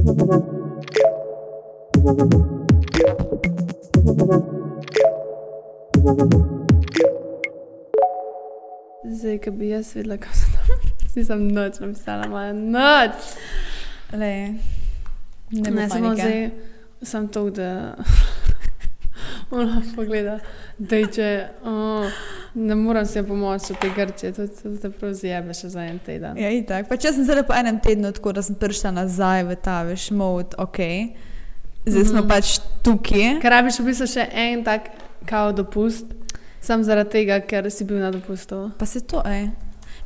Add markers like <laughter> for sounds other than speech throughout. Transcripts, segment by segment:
Zdaj, ki bi jaz videla, kako se tam. <laughs> Nisem noč napisala, moja noč. Le, ne, Ne, samo zdaj sem to, da <laughs> ona pogleda, da je če oh, ne morem se pomoči v tej grči, to, to te prav zjebe še za en teden. Ja, itak. Pač jaz sem zdaj po enem tednu tako, da sem prišla nazaj v ta veš mod, ok. Zdaj smo Mhm. pač tukaj. Ker rabiš v bistvu še en tak kao dopust, sam zaradi tega, ker si bil na dopustu. Pa se to, ej.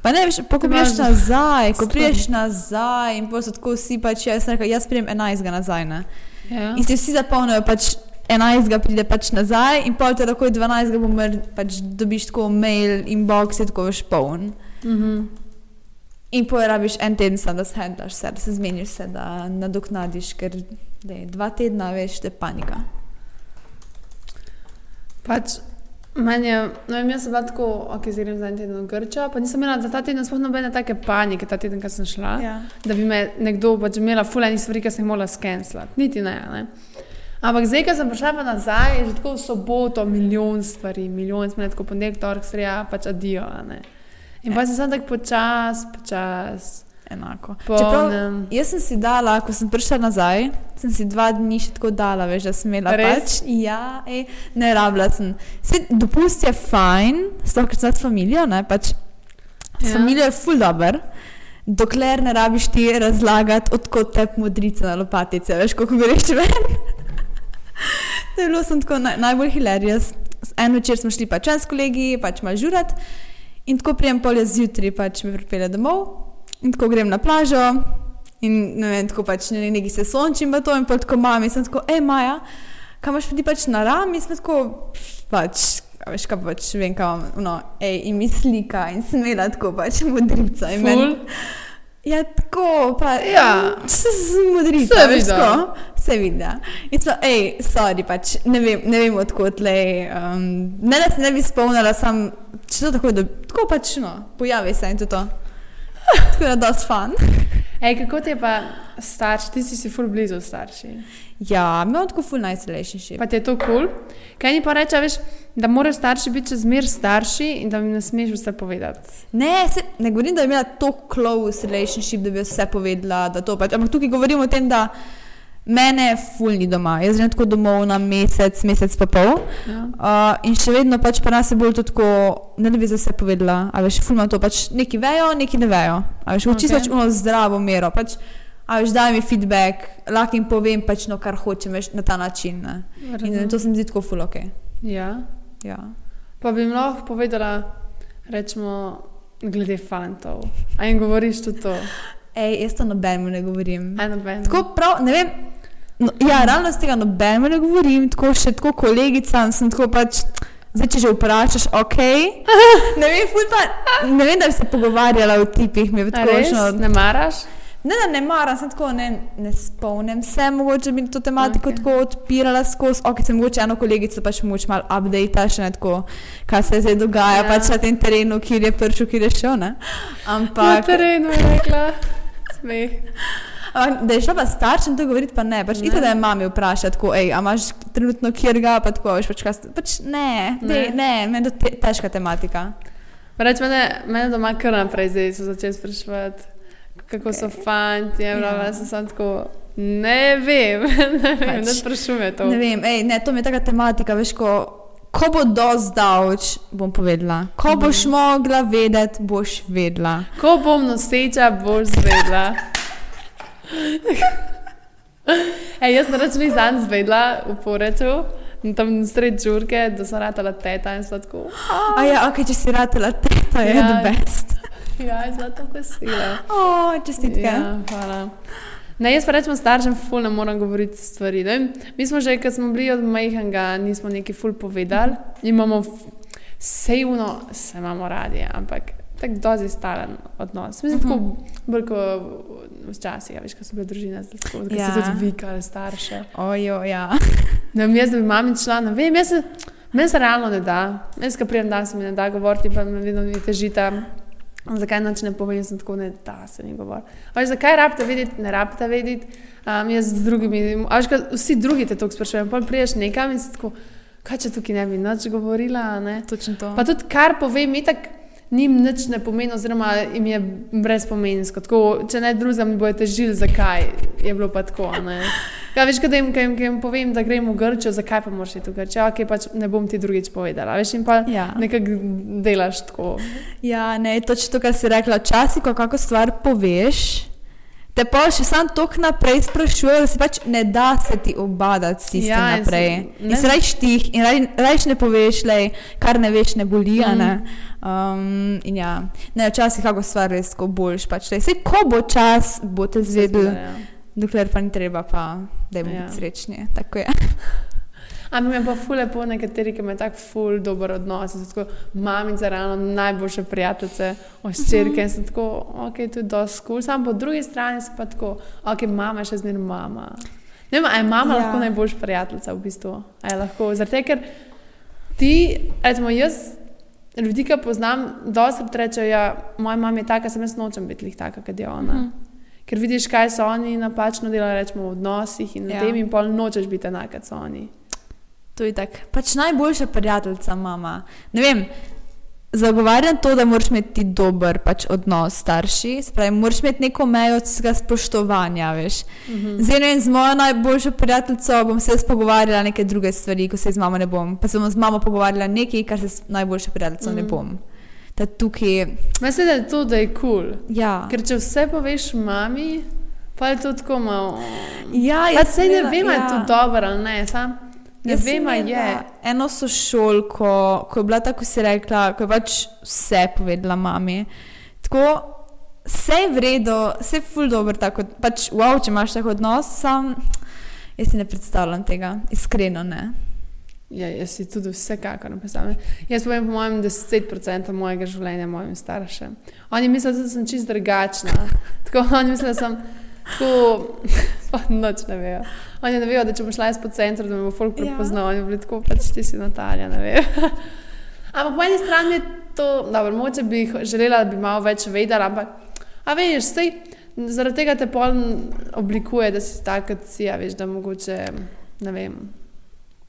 Pa ne veš, pa ko Te priješ nazaj, ko priješ nazaj in potem so tako vsi pač, jaz sem rekla, jaz prijem 11 nazaj, ne. Ja. In si vsi zapolnijo pač 11 pride pač nazaj in pol te lahko 12 bomer pač dobiš tako mail, inbox je tako veš poln. Mhm. In porabiš en teden, sam, da se handlaš, vse, da se zmeniš, se, da nadoknadiš, ker dej, dva tedna veš, te panika. Pač, meni je, no vem, jaz sem bila tako, ok, zdaj grem za en teden v Grčo, pa nisem imela za ta teden sploh nobene take panike, ta teden, ko sem šla, Ja. da bi me nekdo pač imela fulani stvari, ki sem jih morala skenslati. Niti ne, ne. Ampak zdaj, ko sem prišla pa nazaj, je že tako v soboto milijon stvari, milijon smo tako ponedeljek, torek, sreja, pač adijo. In pa sem tako počas, počas, Enako. Čeprav, polnem. jaz sem si dala, ko sem prišla nazaj, sem si dva dni še tako dala, veš, da sem imela Res? pač. Ja, ej, ne rabila sem. Se, dopust je fajn, sploh ker sem s familijo, ne, pač. S Ja. familijo je ful dobr. Dokler ne rabiš ti razlagati, odkot te modrica na lopatice, veš, kako greš ven. To je bilo sem tako naj, najbolj hilarious. En večer smo šli pač s kolegi, pač malo žurat. In tako prijem polje zjutraj, pač me pripelje domov. In tako grem na plažo. In ne vem, tako pač ne, nekaj se sončim v to in pa tako mami, sem tako, hej Maja, kam imaš ti pač na rami, sem tako, pač, a veš, kaj pač vem, kam, no, hej, in mi slika in smela tako pač modrica. in meni- Ful. Ja, tako, pa Ja. modrica, Se vidi. se vidi. ja. In smo, hej, sorry, pač ne vem, ne vem odkot le. Um, ne, da se ne bi spomnila, sam, če to tako, da, tako pač, no, pojavi se in to. to. Tako da, dosti fan. Ej, kako ti je pa starš, ti si si ful blizu starši. Ja, imamo tako full nice relationship. Pa ti je to kul. Cool. Kaj ni pa reče, veš, da morajo starši biti čez mir starši in da jim ne smeš vse povedati. Ne, se, ne govorim, da bi imela tako close relationship, da bi vse povedala, da to pač. Ampak tukaj govorim o tem, da mene fulni doma. Jaz grem tako domov na mesec, mesec pa pol. Ja. Uh, in še vedno pač pa nas je bolj tako, ne da bi za vse povedala, a veš, fulma to pač neki vejo, neki ne vejo. A veš, uči Ok. okay. pač uno zdravo mero, pač, a veš, daj mi feedback, lahko jim povem pač no, kar hočem, veš, na ta način. Ne? In to se mi zdi tako ful ok. Ja. Ja. Pa bi jim lahko povedala, rečemo, glede fantov. A jim govoriš tudi to? Ej, jaz to nobenemu ne govorim. Eno ben. Tako prav, ne vem. No, ja, ravno z tega nobenemu ne govorim, tako še tako kolegicam sem tako pač. Zdaj, če že vprašaš, ok. <laughs> Ne vem, pa, ne vem, da bi se pogovarjala o tipih, mi je tako res?čno. Ne maraš? Ne, da ne maram, sem tako, ne, ne spomnim se, mogoče bi to tematiko Ok. okay. tako odpirala skozi. Ok, sem mogoče eno kolegico pač moč malo update, še ne tako, kaj se zdaj dogaja, Ja. pač na tem terenu, kjer je prišel, kjer je šel, ne. Na Ampak, terenu je rekla. Smeh. Ampak da je šla pa staršem to govoriti, pa ne. Pač Ne. ne. da je mami vprašati, tako, ej, a imaš trenutno kjer ga, pa tako, veš, pač, kaj, pač ne, Ne. ne, ne, meni je te, težka tematika. Reč, mene, mene doma kar naprej zdaj so začeli spraševati, kako okay. so fanti. Ja. Ja. Sem samo tako, ne vem, <laughs> ne vem, Pač, ne sprašuj me to. Ne vem, ej, ne, to mi je taka tematika, veš, ko, ko bo dosti davč, bom povedala. Ko boš mogla vedeti, boš vedela. Ko bom noseča, boš zvedla. Ej, jaz sem računal zanj zvedla v poreču, in tam sred žurke, da sem ratala teta in sladko. A ja, ok, če si ratela teta, je Ja. ja. the best. Ja, je zlato kosila. O, čestitke. Ja, hvala. Ne, jaz pa rečem staršem, ful ne morem govoriti stvari. Ne? Mi smo že, ko smo bili od majhnega, nismo neki ful povedali. Imamo sejno, se imamo radi, ampak tako dozi stalen odnos. Mislim, tako bolj kot včasih, ja, veš, ko so bile družine, tako, Ja. so tudi vikali starše. Ojo, ja. <laughs> Ne vem, jaz da bi mami šla, ne vem, jaz se, meni se realno ne da. Jaz, ko prijem dan, se mi ne da govoriti, pa me vedno mi teži ta Zakaj noč ne povem, jaz sem tako ne da se mi govori. Veš, zakaj rabite vedeti, ne rabite vedeti. Um, jaz z drugimi, veš, vsi drugi te to sprašujejo, pa priješ nekam in si tako, kaj če tukaj ne bi nič govorila. Ne? Točno to. Pa tudi kar povem, mi tako njim nič ne pomeni, oziroma jim je brezpomensko. Tako, če ne drugam, mi bojo težili, zakaj je bilo pa tako. Ja, veš, kaj jim, kaj jim, kaj jim povem, da gremo v Grčijo, zakaj pa moraš iti v Grčijo, ok, pač ne bom ti drugič povedala. Veš, in pa Ja. nekako delaš tako. Ja, ne, točno to, kar si rekla. Včasih, ko kako stvar poveš, te pa še sam tok naprej sprašujejo, da se pač ne da se ti obadati s tistim Ja, naprej. se- In se rajš tih in raj, rajš ne poveš, lej, kar ne veš, ne boli. Mhm. Mm. Ne? Um, in ja, ne, včasih kako stvar res ko boljš. Pač, lej, sej, ko bo čas, bo te zvedel, Ja. dokler pa ni treba, pa da je Ja. biti srečni. Tako je. <laughs> Ampak mi je pa ful lepo nekateri, ki imajo tako ful dober odnos. so Tako mamica, ravno najboljše prijateljice, oščirke in so tako, ok, to je dosti kul. Cool. Sam po drugi strani so pa tako, ok, mama je še zmeraj mama. Ne vem, a je mama Ja. lahko najboljša prijateljica v bistvu. A je lahko, zato ker ti, recimo jaz, ljudi, ki poznam, dosti rečejo, ja, moja mama je taka, sem jaz nočem biti taka, kot je ona. Mhm. Ker vidiš, kaj so oni napačno delali, rečemo v odnosih in na Ja. tem, in pol nočeš biti enak, kot so oni. To je tako. Pač najboljša prijateljica, mama. Ne vem, zagovarjam to, da moraš imeti ti dober pač, odnos s starši, spravi, moraš imeti neko mejo tega spoštovanja. Veš. Mhm. Zdaj, ne vem, z mojo najboljšo prijateljico bom se jaz pogovarjala neke druge stvari, ko se z mamo ne bom. Pa se bom z mamo pogovarjala nekaj, kar se z najboljšo prijateljico mm. ne Mhm. bom. Ta tukaj, Mislim, da je to, da je kul. Cool. ja. Ker če vse poveš mami, pa je to tako malo. ja, jaz se ne vem, ali imela- je to dobro ali ne. Sam ne sem vem, je. Eno sošolko, ko je bila tako, si rekla, ko je pač vse povedala mami. Tako, vse je v redu, vse je ful dobro, tako pač wow, če imaš tak odnos, sam jaz si ne predstavljam tega, iskreno ne. Ja, jaz si tudi vsekakor ne predstavljam. Jaz povem, po mojem, 10% mojega življenja mojim staršem. Oni mislijo, da sem čist drugačna. Tako <laughs> oni mislijo, da sem tako, noč ne vejo. Oni ne vejo, da če bom šla jaz po centru, da me bo folk Ja. prepoznal. Oni bodo tako, pač ti si Natalija, ne vejo. <laughs> ampak po eni strani je to, dobro, mogoče bi želela, da bi malo več vedela, ampak, a veš, sej, zaradi tega te pol oblikuje, da si tak, kot si, a veš, da mogoče, ne vem.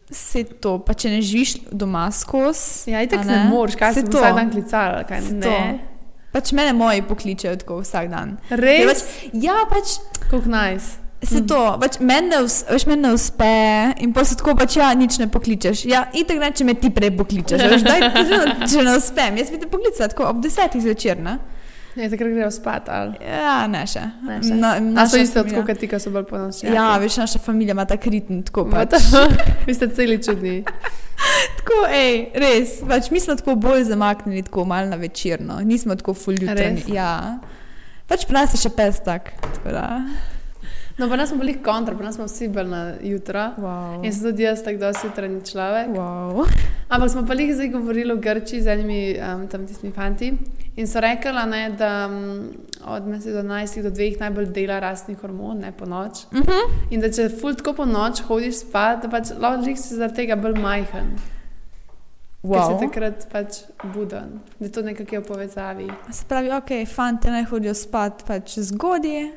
Se to, pa če ne živiš doma skozi. Ja, itek a ne, ne moreš, kaj si to. vsak dan klicala, kaj Saj ne. to. Pač mene moji pokličejo tako vsak dan. Ja, Res? pač, ja, pač Kako nice. Se to, pač meni ne, us, veš, meni ne uspe in pa se tako pač, ja, nič ne pokličeš. Ja, itek ne, če me ti prej pokličeš, veš, daj, <laughs> če, če ne uspem. Jaz bi te poklicala tako ob desetih zvečer, ne? Ne, takrat grejo spat. Ali. Ja, ne še. Ne še. Na, A so isto tako, kot ti, ki so bolj ponosni. Ja, veš, naša familija ima tak ritem, tako Pa pač. <laughs> Vi ste celi čudni. <laughs> Tako, ej, res, pač mi smo tako bolj zamaknjeni, tako malo na večerno, nismo tako. Res? Ja. Pač pri nas je še pes tak. No, pa nas smo bili kontra, pa nas smo vsi bili na jutro. Wow. In sem tudi jaz tako dosti jutranji človek. Wow. Ampak smo pa jih zdaj govorili o Grči z enimi um, tam tistimi fanti. In so rekli, da um, od mesec do 11 do 2 najbolj dela rastni hormon, ne po noč. Uh -huh. In da če ful tako po noč hodiš spat, da pač lahko si zaradi tega bolj majhen. Wow. Ker si takrat pač buden, da je to nekako v povezavi. Se pravi, ok, fanti ne hodijo spat pač zgodaj,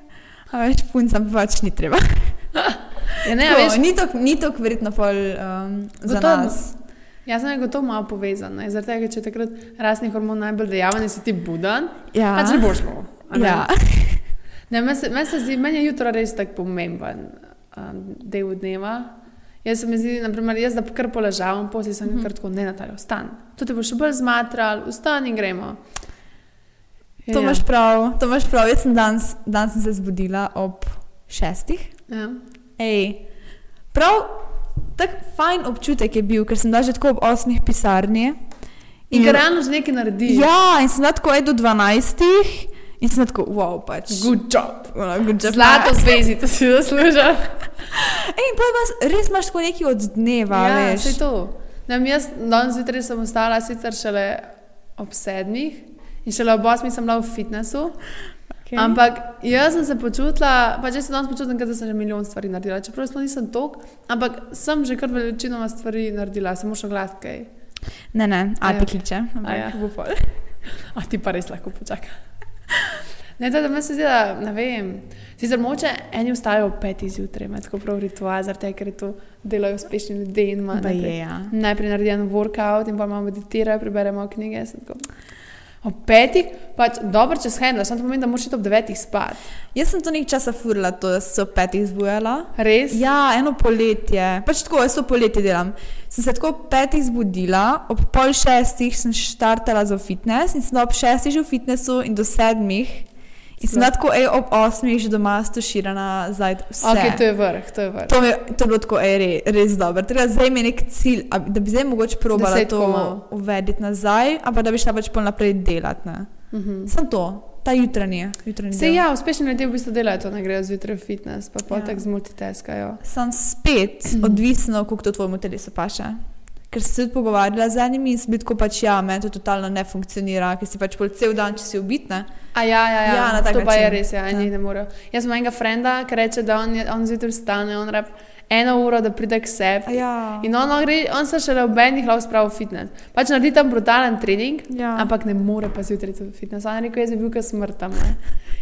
a več puncam pač ni treba. <laughs> Ja, ne, Tako, veš, ni to, ni to verjetno pol um, za Gotovo. nas. jaz sem gotovo malo povezan. ne, Zaradi tega, če takrat rasni hormon najbolj dejaven, si ti buden, Ja. pač ne boš šlo. Ja. Ne, meni, se, meni, se zdi, meni je jutro res tako pomemben um, del dneva. Jaz se mi zdi, naprimer, jaz da kar poležavam, posebej sem Mhm. kar tako, ne, Natalja, vstan. To te bo še bolj zmatral, vstan in gremo. To imaš prav, to imaš prav. Jaz sem danes, danes sem se zbudila ob šestih. Ja. Ej, prav tak fajn občutek je bil, ker sem bila že tako ob osmih pisarni. In ker realno že nekaj naredi. Ja, in sem bila tako ej do dvanajstih. In sem tako, wow, pač. Good job. Ona, good job. Zlato zvezdico si zaslužil. <laughs> In pa imaš, res imaš tako nekaj od dneva, Ja, veš. vse to. Ne, vem, jaz danes zjutraj sem ostala sicer šele ob sedmih in šele ob osmih sem bila v fitnessu. Okay. Ampak jaz sem se počutila, pač jaz se danes počutim, kot da sem že milijon stvari naredila. Čeprav sploh nisem tok, ampak sem že kar večinoma stvari naredila, samo še glas kaj. Ne, ne, A Alpi ja. kliče, A ampak ja. bo pol. <laughs> A ti pa res lahko počaka. Ne, da, me se zdi, da ne vem. Sicer moče eni vstajajo ob petih zjutraj, ima tako prav ritual, zaradi tega, ker to delajo uspešni ljudje in imajo najprej, ja. najprej naredijo workout in pa malo meditirajo, preberemo knjige. tako. Ob petih, pač dobro, če shendla, samo to pomeni, da moraš iti ob devetih spati. Jaz sem to nekaj časa furila, to, da sem se ob petih zbujala. Res? Ja, eno poletje. Pač tako, jaz to poletje delam. Sem se tako ob petih zbudila, ob pol šestih sem štartala za fitness in sem bila ob šestih že v fitnessu in do sedmih. In sem bila tako, ej, ob osmih že doma stuširana za vse. Ok, to je vrh, to je vrh. To, mi, to je bilo tako, ej, re, res dobro. Teda zdaj mi nek cilj, da bi zdaj mogoče probala Deset to komov. uvediti nazaj, ampak da bi šla pač pol naprej delati. Ne. Mhm. Sem to, ta jutranji Se del. ja, uspešni ljudje v bistvu delajo to, ne grejo zjutraj v fitness, pa Ja. potek zmultitaskajo. Sem spet odvisna, koliko to tvojemu telesu paše. Ker sem se tudi pogovarjala z enimi in sem bila tako pač, ja, meni to totalno ne funkcionira, ker si pač pol cel dan, če si ubitna. A ja, ja, ja. Ja, na tak to pa je način. res, ja, Ja. ne morejo. Jaz imam enega frenda, ki reče, da on, je- on zjutraj vstane, on rab eno uro, da pride k sebi. Ja. In on, gre, on se šele ob enih lahko spravi v fitness. Pač naredi tam brutalen trening, Ja. ampak ne more pa zjutraj v fitness. On je rekel, jaz bi bil, ker smrtam. Ne?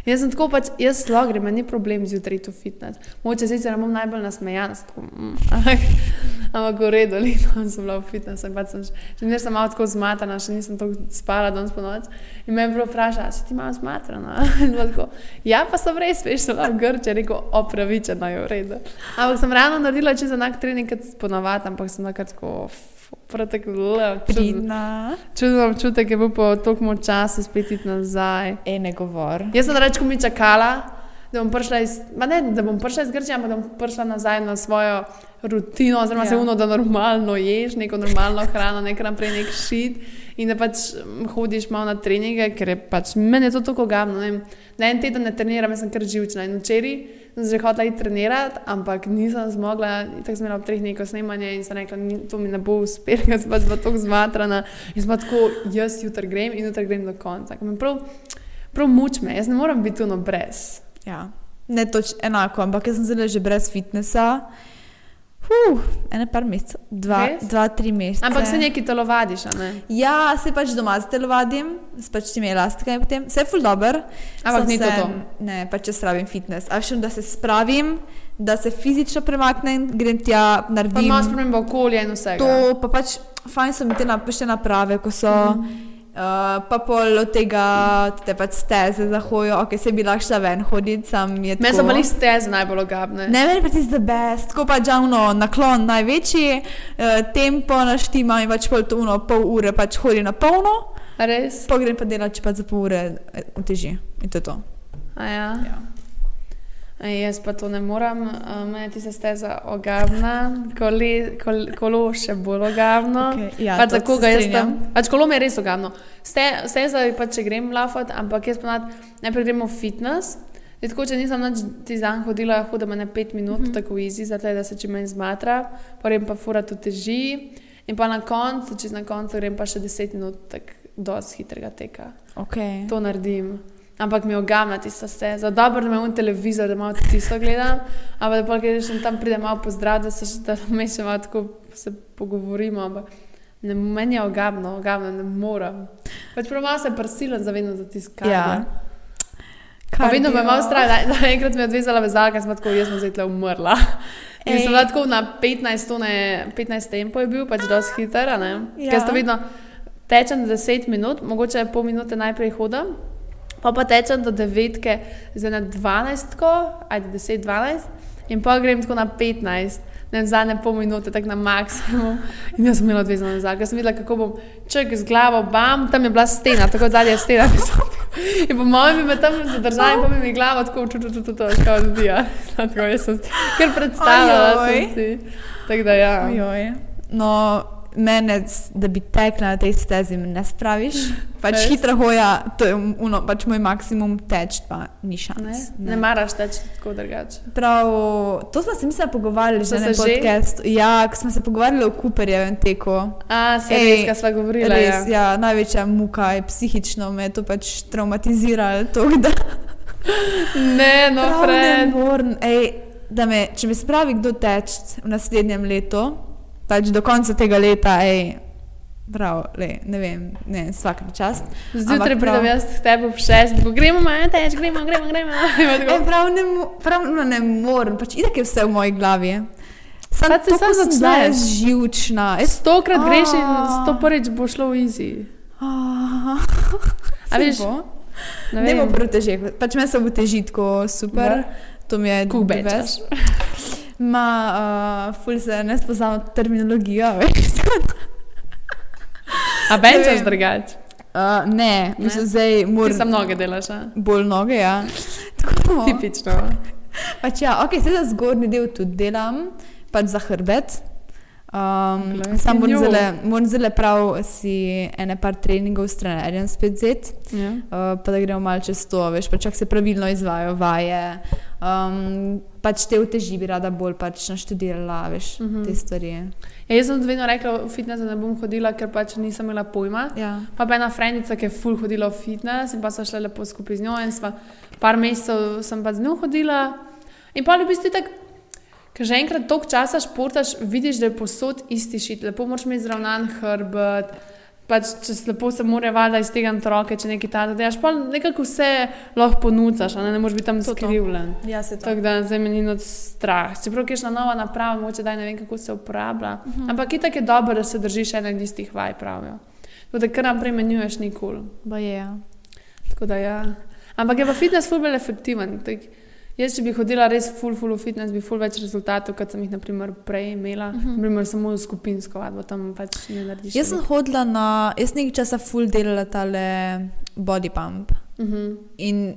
In Jaz sem tako pač, jaz lahko grem, meni ni problem zjutraj v fitness. Moče sicer ne bom najbolj nasmejan, sem tako, mm, ampak, <laughs> ampak v redu, leto sem bila v fitnessu in pač sem, še zmeraj sem malo tako zmatana, še nisem tako spala danes po noč. In me je bilo vprašala, si ti malo zmatrana? <laughs> Tako, ja, pa sem res, veš, sem bila grče, rekel, opravičena je v redu. Ampak sem ravno naredila čez enak trening, kot ponavadi, ampak sem kar tako, Pratek, čuden, Pridna. čuden občutek je bil po toliko časa spet iti nazaj. Ej, ne govor. Jaz sem reč, ko mi čakala, da bom prišla iz, ne, da bom prišla iz Grčije, ampak da bom prišla nazaj na svojo rutino, oziroma Ja. se uno, da normalno ješ, neko normalno hrano, nekaj naprej, nek šit in da pač mm, hodiš malo na treninge, ker je pač meni je to tako vem. Na en teden ne treniram, jaz sem kar živčna in včeraj sem že hotela iti trenirati, ampak nisem zmogla, tako sem imela ob treh neko snemanje in sem rekla, "Ni- to mi ne bo uspelo, <laughs> ker sem pač bila tako zmatrana in sem tako, jaz jutri grem in jutri grem do konca. Me Prav, prav muč me, jaz ne morem biti tuno brez. Ja. Ne toč enako, ampak jaz sem zdaj že brez fitnesa. Huh, ene par mesecev, dva, Res? dva, tri mesece. Ampak se neki telovadiš, a ne? Ja, se pač doma ztelovadim, s pač temi elastikami potem. Vse je ful dober. Ampak ni to to. Ne, pač jaz rabim fitness. A še da se spravim, da se fizično premaknem, grem tja, Pa naredim. imaš spremembo okolja in vsega. To pa pač fajn so mi te napište naprave, ko so. Mm. Uh, pa pol od tega, te pač steze za hojo, ok, se bi lahko šla ven hoditi, sam je Meni tako. so bili steze najbolj ogabne. Ne, meni pa ti zdaj best, tako pač javno naklon največji, uh, tempo naštima in pač pol to uno, pol ure pač hodi na polno, Res? pa grem pa delati, če pa za pol ure eh, uteži. In to je to. A ja. Ja. A jaz pa to ne morem, uh, meni ti se steza ogabna, kole, kol, kolo še bolj ogabno. Okej, ja, pač to za koga jaz tam. Pač kolo mi je res ogabno. Ste- Steza je pač, če grem lafat, ampak jaz ponad najprej gremo v fitness. In Tako, če nisem nič ti dan hodila, hodim na 5 minut, mm -hmm. tako easy, zato da se čim manj zmatra, pa grem pa fura tu teži. In pa na koncu, čez na koncu grem pa še 10 minut, tako dosti hitrega teka. Okay. To naredim. Ampak mi je ogabna tista steza. Dobro, da imam televizor, da malo tisto gledam, ampak da pa greš in tam pride malo pozdrav, da se še da <laughs> me še malo tako se pogovorimo. Ampak ne, meni je ogabno, ogabno, ne morem. Pač prav malo se prsilam zavedno za tiskanje. Ja. Pa vedno me je malo strah, da, da enkrat mi je odvezala vezalka, sem tako, jaz sem zdaj tle umrla. <laughs> In Ej. sem bila tako na 15, tone, 15 tempo je bil, pač dosti hiter? Ja. Ker sta vedno tečem 10 minut, mogoče pol minute najprej hodim, pa pa tečem do 9, zdaj na 12, ajde 10, 12 in pa grem tako na 15. Ne vem, zadnje pol minute, tako na maksimum. In jaz sem imela odvezano nazaj, ker sem videla, kako bom ček z glavo, bam, tam je bila stena, tako zadnja je stena. In po mojem bi me tam zadržali, in pa bi mi glavo tako čutil, čutil, čutil, čutil, kot odbija. <laughs> Tako jaz sem kar predstavljala. Tako da ja. Ojoj. No, mene, da bi tekla na tej stezi, ne spraviš. <laughs> Pač Res? hitra hoja, to je uno, pač moj maksimum teč, pa ni Ne, šans. ne maraš teči tako drugače. Prav, to smo se mi se pogovarjali že na podkastu. Ja, ko smo se pogovarjali o Cooperjevem teku. A, se Ej, res, kaj sva govorila. Res, ja. ja, največja muka je psihično, me je to pač traumatiziralo. To, da, <laughs> Ne, no, ne morem. Ej, da me, če me spravi kdo teč v naslednjem letu, pač do konca tega leta, ej, prav, le, ne vem, ne, vsak čast. Zjutraj pridem jaz k tebi ob šest, ko gremo malo teč, gremo, gremo, gremo. <laughs> E, prav ne, prav no, ne morem, pač itak je vse v moji glavi. Sam Pač se sam začneš. živčna. Jaz, Stokrat greš in sto prvič bo šlo v easy. a, veš, ne, ne bo proteže, pač meni se bo težitko super, to mi je Kako the bečaš? best. Ma, uh, ful se ne spoznam terminologijo, <laughs> veš. A benčaš drugače? Uh, ne, Ne? zdaj Ti moram sam noge delaš, a? bolj noge, ja. <laughs> Tako, Tipično. pač ja, ok, sedaj zgornji del tudi delam, pač za hrbet. Um, sam moram zelo, moram zelo prav si ene par treningov s trenerjem spet zet, Ja. uh, pa da gremo malo čez to, veš, pač kako se pravilno izvajo vaje. Um, pač te uteži bi rada bolj pač naštudirala, veš, uh Mhm. -huh. te stvari. Ja, jaz sem vedno rekla, v fitness ne bom hodila, ker pač nisem imela pojma. Ja. Pa pa ena frendica, ki je full hodila v fitness in pa so šle lepo skupaj z njo in sva par mesecev sem pa z njo hodila. In pa v bistvu tako, ker že enkrat toliko časa športaš, vidiš, da je posod isti šit, lepo moraš imeti zravnan hrbet. Pač, če se lepo se mora valjda iz tega roke, če nekaj tako delaš, pa nekako vse lahko ponucaš, a ne, ne moreš biti tam To, to. skrivljen. Ja, se Tako da zdaj me ni strah. Čeprav je šla nova naprava, moče da ne vem, kako se uporablja. Uh -huh. Ampak itak je dobro, da se držiš ene istih vaj, pravijo. Tako da kar naprej menjuješ nikoli. Ba je. Ja. Tako da ja. Ampak je pa fitness ful bolj efektiven. Tak, jaz, če bi hodila res full, full v fitness, bi full več rezultatov, kot sem jih naprimer prej imela. Uh -huh. Naprimer samo skupinsko vadbo, tam pač ne narediš. Jaz sem hodila na, jaz nekaj časa full delala tale body pump. Uh -huh. In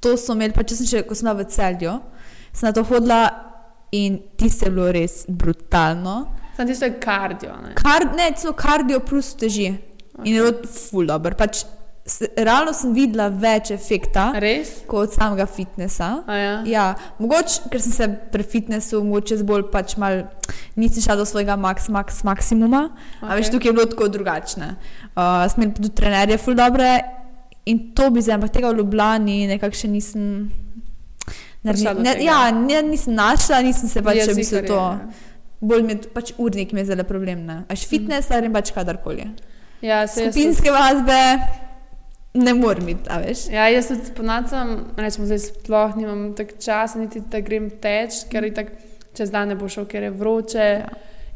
to so imeli, pa če sem še, ko sem bila v celju, sem na to hodila in tisto je bilo res brutalno. Sam tisto je kardio. Ne? Kar, ne, celo kardio plus teži. Okay. In je bilo full dobro. Pač, realno sem videla več efekta Res? kot samega fitnesa. A ja. Ja, mogoče, ker sem se pri fitnesu, mogoče bolj pač mal, nisem šla do svojega max, max, maksimuma. Okay. A veš, tukaj je bilo tako drugačne. Uh, Smo imeli tudi trenerje, ful dobre in to bi zdaj, ampak tega v Ljubljani nekako še nisem. Do ne, ja, ne, nisem našla, nisem se pač v bistvu to. ja. Bolj mi je pač urnik mi je zelo problem. Až fitness ali pač kadarkoli. Ja, se jaz Skupinske vadbe ne morem biti, a veš. Ja, jaz tudi ponacam, rečemo, zdaj sploh nimam tako časa, niti da grem teč, ker je tako čez dan ne bo šel, ker je vroče. Ja.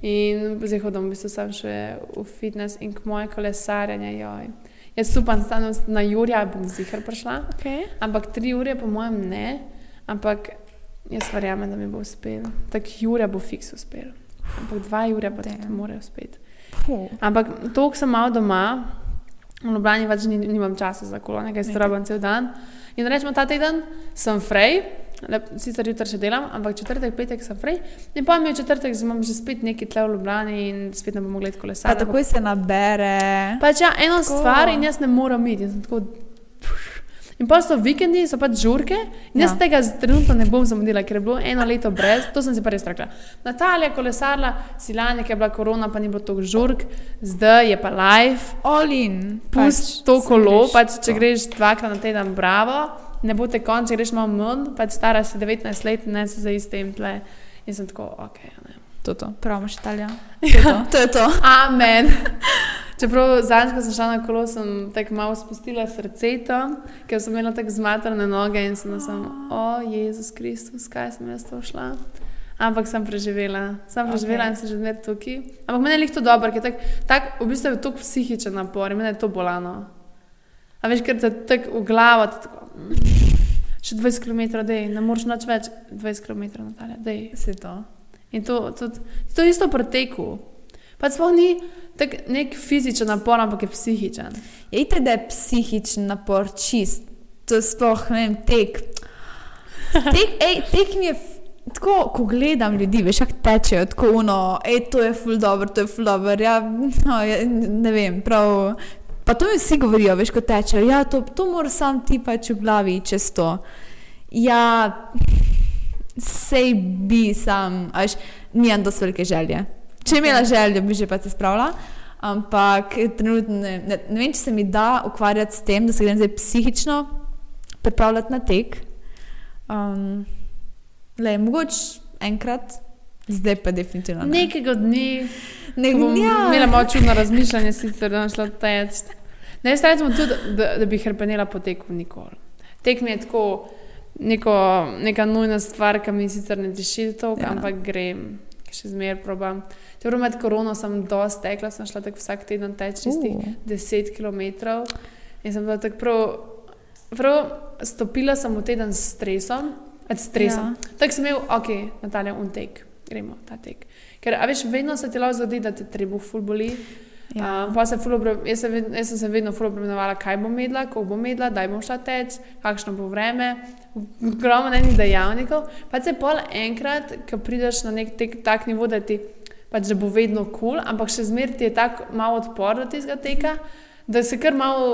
In zdaj hodim v bistvu sam še v fitness in k moje kolesarjenje. Joj. Jaz upam, da na Jurja bom zihar prišla, Okay. ampak tri ure po mojem ne, ampak jaz verjamem, da mi bo uspel. Tako Jurja bo fiks uspel. Ampak dva Jurja pa tudi Damn. mora uspeti. Ampak to, ko sem malo doma, v Ljubljani pač ni, nimam časa za kolo, nekaj strobam cel dan. In rečemo, ta teden sem frej, lep, sicer jutri še delam, ampak četrtek, petek sem frej. In pa mi je četrtek, zdaj imam že spet neki tle v Ljubljani in spet ne bom mogla kolesariti. takoj se nabere. Pač ja, Tako. stvar in jaz ne morem iti. Tako, in pa so vikendi, so pač žurke. In jaz Ja. tega trenutno ne bom zamudila, ker je bilo eno leto brez, to sem si pa res rekla. Natalija, kolesarla, silanje, ker je bila korona, pa ni bilo toliko žurk, zdaj je pa live. All in. Pusti pač, to kolo, pač, če to. greš dvakrat na teden, bravo, ne bo te konč, greš malo manj, pač stara si 19 let ne se za istem tle. In sem tako, ok. Ne. To je to. Prav imaš Italija. To je to. to, je to. Amen. <laughs> Čeprav zadnjič, ko sem šla na kolo, sem tako malo spustila srce tam, ker sem imela tako zmatrane noge in sem sem, o Jezus Kristus, kaj sem jaz to šla. Ampak sem preživela, sem preživela okay. in sem že zmeraj tukaj. Ampak meni je to dobro, ker tak, tak, v bistvu je to psihičen napor meni je to bolano. A veš, ker te tako v glavo, tako, mm, še 20 km, dej, ne moreš nič več, 20 km, Natalija, dej. Se to. In to, to, to je isto pri teku. Pa sploh ni tak nek fizičen napor, ampak je psihičen. Je itek, da je psihičen napor čist. To je sploh, ne vem, tek. Tek, ej, tek mi je. Tako, ko gledam ljudi, veš, kako tečejo, tako uno, ej, to je ful dobro, to je ful dobro. Ja, no, ja, ne vem, prav. Pa to mi vsi govorijo, veš, ko tečejo. Ja, to, to moraš sam ti pač v glavi čez to. Ja, sej bi sam, a veš, nimam dosti velike želje. Če bi imela željo, bi že pa se spravila. Ampak trenutno ne, ne, ne vem, če se mi da ukvarjati s tem, da se grem zdaj psihično pripravljati na tek. Um, le, mogoče enkrat Zdaj pa definitivno. Ne. Nekega dne, Ne, bom ja. imela malo čudno razmišljanje, sicer da bom šla teč. Ne, jaz rečem tudi, da, da bi hrbtenela po teku nikoli. Tek mi je tako neko, neka nujna stvar, ki mi sicer ne toliko, Ja. ja. ampak grem, še zmeraj probam. Čeprav med korono sem dosti tekla, sem šla tako vsak teden teč tistih Uh. 10 km in sem bila tako prav, prav stopila sem v teden s stresom, s stresom. Ja. Tako sem imel, ok, Natalija, un tek, gremo ta tek. Ker, a veš, vedno se ti lahko zgodi, da te trebuh ful boli. Ja. Pa se ful obra- jaz, se ved, jaz sem se vedno ful obremenjevala, kaj bom jedla, kako bom jedla, kdaj bom šla teč, kakšno bo vreme, ogromno enih dejavnikov. Pa se pol enkrat, ko prideš na nek tek, tak nivo, da ti pač, da bo vedno kul, cool, ampak še zmeraj ti je tako malo odpor do tega teka, da se kar malo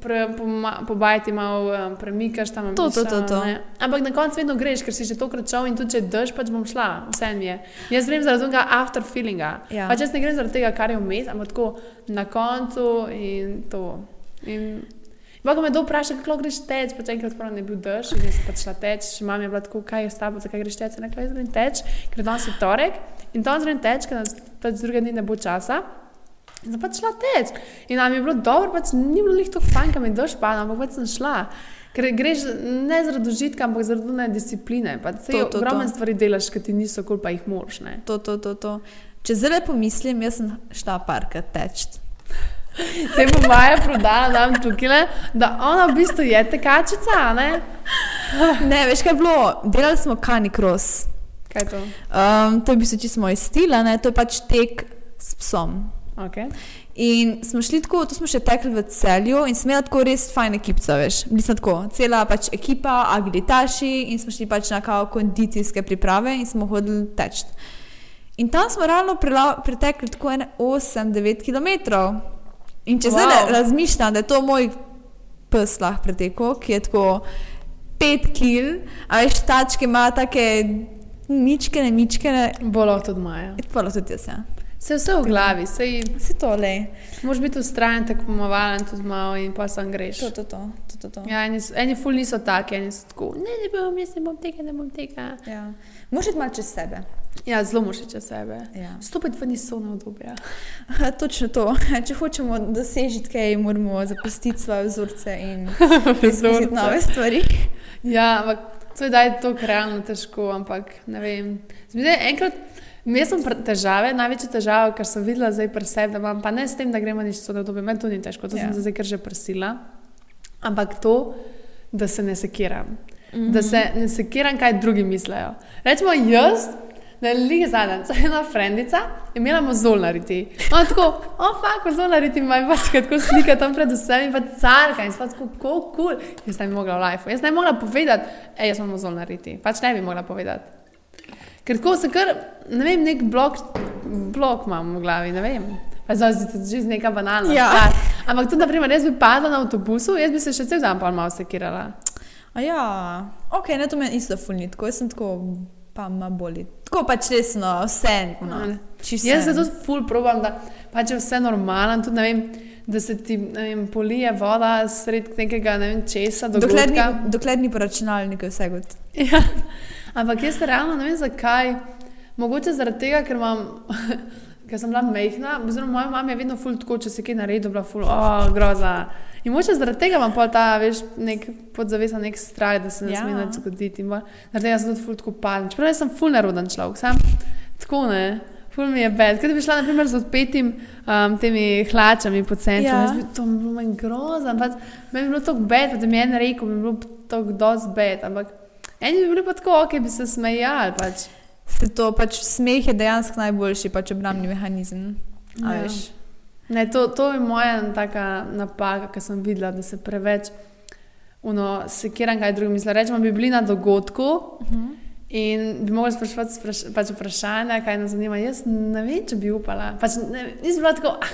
pre, poma- pobajati, malo um, premikaš tam. To, to, to, to. ne. Ampak na koncu vedno greš, ker si že tokrat šel in tudi če drž, pač bom šla, vse mi je. Jaz grem zaradi tega after feelinga. Ja. Pač jaz ne grem zaradi tega, kar je vmes, ampak tako na koncu in to. In Pa, ko me kdo vpraša, kako greš teč, pač enkrat prav ne bil dež in jaz sem pač šla teč, mama je bila tako, kaj je s tabo, zakaj greš teč, sem rekla, jaz grem teč, ker danes je torek in danes grem teč, ker nas pač druge dni ne bo časa. In sem pač šla teč. In nam je bilo dobro, pač ni bilo lih tako fajn, kam je padal, ampak pač sem šla. Ker greš ne zaradi užitka, ampak zaradi one discipline. Pač ogromne stvari delaš, ki ti niso kul, pa jih moraš. Ne? To, to, to, to. Če zdaj pomislim, jaz sem šla parkrat teč. Se bo Maja prodala nam tukaj, da ona v bistvu je tekačica, a ne? Ne, veš kaj je bilo? Delali smo kanikros. Kaj to? Um, to je v bistvu čisto moj stil, ne? to je pač tek s psom. Okay. In smo šli tako, to smo še tekli v celju in smo imeli tako res fajn ekipco, veš. Bili smo tako, cela pač ekipa, agilitaši in smo šli pač na kao kondicijske priprave in smo hodili teč. In tam smo realno pretekli tako 8-9 km. In če zdaj Wow. razmišljam, da je to moj pes lahko pretekel, ki je tako 5 kg, a veš, tačke ima take mičkene, mičkene, Bolo tudi Maja. pa tudi jaz. Ja. Se vse v glavi, sej Si to le. moraš biti ustrajen, tako pomavalen tudi malo in pa sem greš. To, to, to, to, to, to. Ja, eni, eni ful niso taki, eni so tako, ne, ne bom, jaz ne bom tega, ne bom tega. Ja. Moraš iti malo čez sebe. Ja, zelo moraš čez sebe. Ja. Stopiti ven iz sone obdobja. <laughs> Točno to. <laughs> Če hočemo doseči kaj, moramo zapustiti svoje vzorce in <laughs> Vzorce. izkusiti nove stvari. Ja, ampak to je daj to realno težko, ampak ne vem. Zmide, enkrat, imel sem pr- težave, največja težava, kar sem videla zdaj pri sebi, da imam, pa ne s tem, da gremo nič sone obdobje, meni to ni težko, to Ja. ja. sem se zdaj kar že prsila. Ampak to, da se ne sekiram. Mm -hmm. Da se ne sekiram, kaj drugi mislijo. Rečemo jaz, da je lige zadnjič, ena frendica, imela mozol nariti. On tako, o, oh, fak, mozol nariti, ima pa se tako slika tam pred vsemi, in pa carka, in sva tako, kako kul. Cool. Jaz ne bi mogla v life, jaz ne bi mogla povedati, ej, jaz imam mozol nariti. Pač ne bi mogla povedati. Ker tako se kar, ne vem, nek blok, blok imam v glavi, ne vem. Pa zdaj se že neka banalna Ja. stvar. Ampak tudi, naprimer, jaz bi padla na avtobusu, jaz bi se še cel dan pa malo sekirala. A ja, ok, ne to meni isto fulni, tako jaz sem tako, pa ma boli. Tako pač resno, vse. No, Jaz se tudi ful probam, da pač je vse normalno, tudi ne vem, da se ti vem, polije voda sred nekega ne vem česa, Dokler ni, dogodka. dokler ni po računalniku, vse god. <laughs> Ja. Ampak jaz realno ne vem zakaj. Mogoče zaradi tega, ker imam. <laughs> Ker sem bila mehna, oziroma moja mama je vedno ful tako, če se kaj naredi, bila ful, oh, groza. In moče zaradi tega imam pol ta, veš, nek podzavesa, nek strah, da se ne Ja. sme nič zgoditi. Bolj- Zaradi tega sem tudi ful tako padla. Čeprav jaz sem ful neroden človek, sam tako ne. Ful mi je bed. Kaj bi šla naprimer z odpetim um, temi hlačami po centru, Ja. bi, to bi bilo meni grozno. Meni bi bilo tako bed, da mi je en rekel, bi bilo tako dosti bed. Ampak eni bi bili pa tako, ok, bi se smejali. Pač. Se to pač smeh je dejansko najboljši pač obrambni mehanizem. Ja. veš. Ne, to, to je moja taka napaka, ki sem videla, da se preveč uno, sekiram, kaj drugi mislijo. Rečemo, bi bili na dogodku uh -huh. in bi mogli sprašovati spraš, pač vprašanja, kaj nas zanima. Jaz ne vem, če bi upala. Pač, ne, nisem bila tako, ah,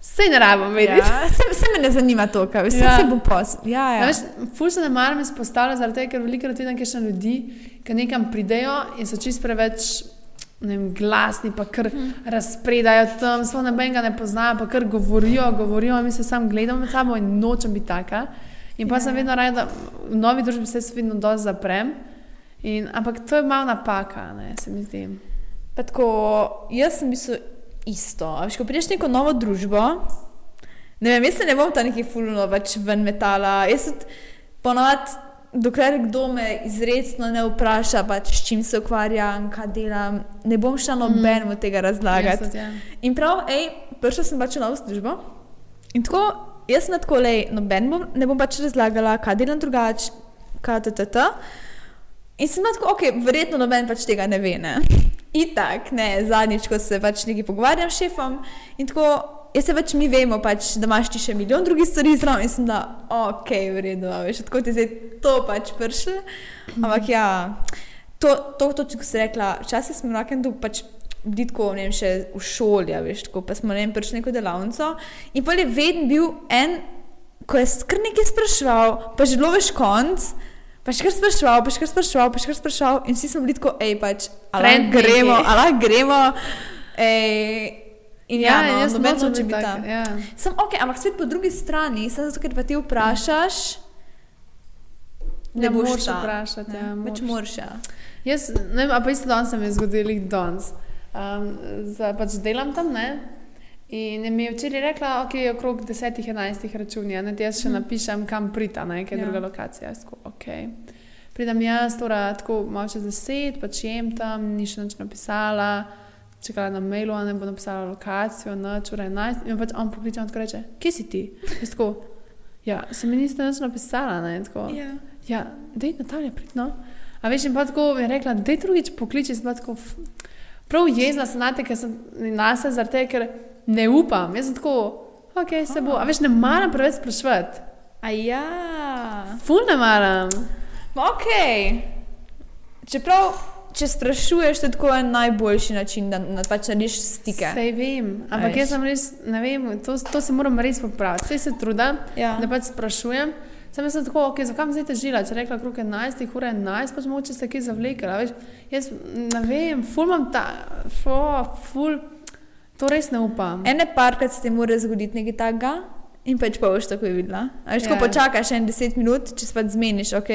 vse ne rabim vedeti. Ja, <laughs> se, se me ne zanima to, kaj vse Ja. se bo pos. Ja, Ja. ja. Ful se ne maram izpostavljati, zaradi tega, ker veliko vidim, kaj še ljudi, ki nekam pridejo in so čist preveč vem, glasni, pa kar Mhm. razpredajo tam, sploh noben ga ne poznajo, pa kar govorijo, govorijo, mi se sam gledamo med sabo in nočem biti taka. In pa Ja. sem vedno rada, da v novi družbi se vedno dosti zaprem. In, ampak to je malo napaka, ne, se mi zdi. Pa tako, jaz sem bil isto. Veš, ko prideš neko novo družbo, ne vem, jaz se ne bom ta neki fulno več ven metala. Jaz sem ponovadi, dokler kdo me izredno ne vpraša, pač, s čim se ukvarjam, kaj delam, ne bom šla nobenemu tega razlagati. Jaz tudi, ja. In prav, ej, prišla sem pač v novo službo. In tako, jaz sem tako, lej, noben bom, ne bom pač razlagala, kaj delam drugače, kaj ttt. In sem tako, ok, verjetno noben pač tega ne ve. Ne? <laughs> Itak, ne, zadnjič, ko se pač nekaj pogovarjam s šefom in tako, jaz se pač mi vemo, pač, da imaš ti še milijon drugih stvari zraven in sem da, ok, v redu, veš, tako ti zdaj to pač pršlo. Ampak ja, to, to, to ko si rekla, včasih smo na nekem pač bili tako, ne vem, še v šoli, a veš, tako, pa smo ne vem, prišli neko delavnico in pol je vedno bil en, ko je kar nekaj spraševal, pa že bilo veš konc. Pa še kar spraševal, pa še kar spraševal, pa še kar spraševal, in vsi smo bili tako, hej, pač, ali gremo, ali gremo. Ej, in ja, no, jaz noben nočem noče biti tam. Ja. Sem ok, ampak spet po drugi strani, samo zato, ker pa ti vprašaš, ne Ja, boš šla. vprašati, ja, Pač moraš. moraš. Ja. Jaz, ne vem, a pa isto danes se mi je zgodilo, jih danes. Um, za, pač delam tam, ne? In mi je včeraj rekla, ok, je okrog 10-11 računov, ja, ne, jaz še napišem, kam prita, ne, kaj je Ja. druga lokacija. Jaz tako, ok. Pridem jaz, torej, tako malo čez 10, pač jem tam, ni še nič napisala, čakala na mailu, a ne bo napisala lokacijo, noč, ura 11. In pač on pokliče, on tako reče, kje si ti? Jaz tako, ja, se mi niste nič napisala, ne, tako. Ja. Ja, da je Natalija pridno. A veš, in pa tako mi je rekla, da je drugič pokliči, sem pa tako. Prav jezna sem na te, ker sem na se zaradi tega, ker ne upam. Jaz sem tako, ok, se bo. A veš, ne maram preveč sprašvati. A ja. Ful ne maram. Ok. Čeprav, če sprašuješ, to je tako en najboljši način, da, da pač narediš stike. Sej vem, ampak jaz sem res, ne vem, to, to se moram res popraviti. Sej se trudim, Ja. da pač sprašujem. Sam sem tako, ok, zakaj zdaj težila? Če rekla krok 11, ura 11, pač mogoče se kje zavlekla. Veš, jaz ne vem, ful imam ta, ful, ful, to res ne upam. Ene parkrat se ti mora zgoditi nekaj takega in pač pa boš tako videla. A veš, ko Ja. počakaš en 10 minut, če se pač zmeniš, ok.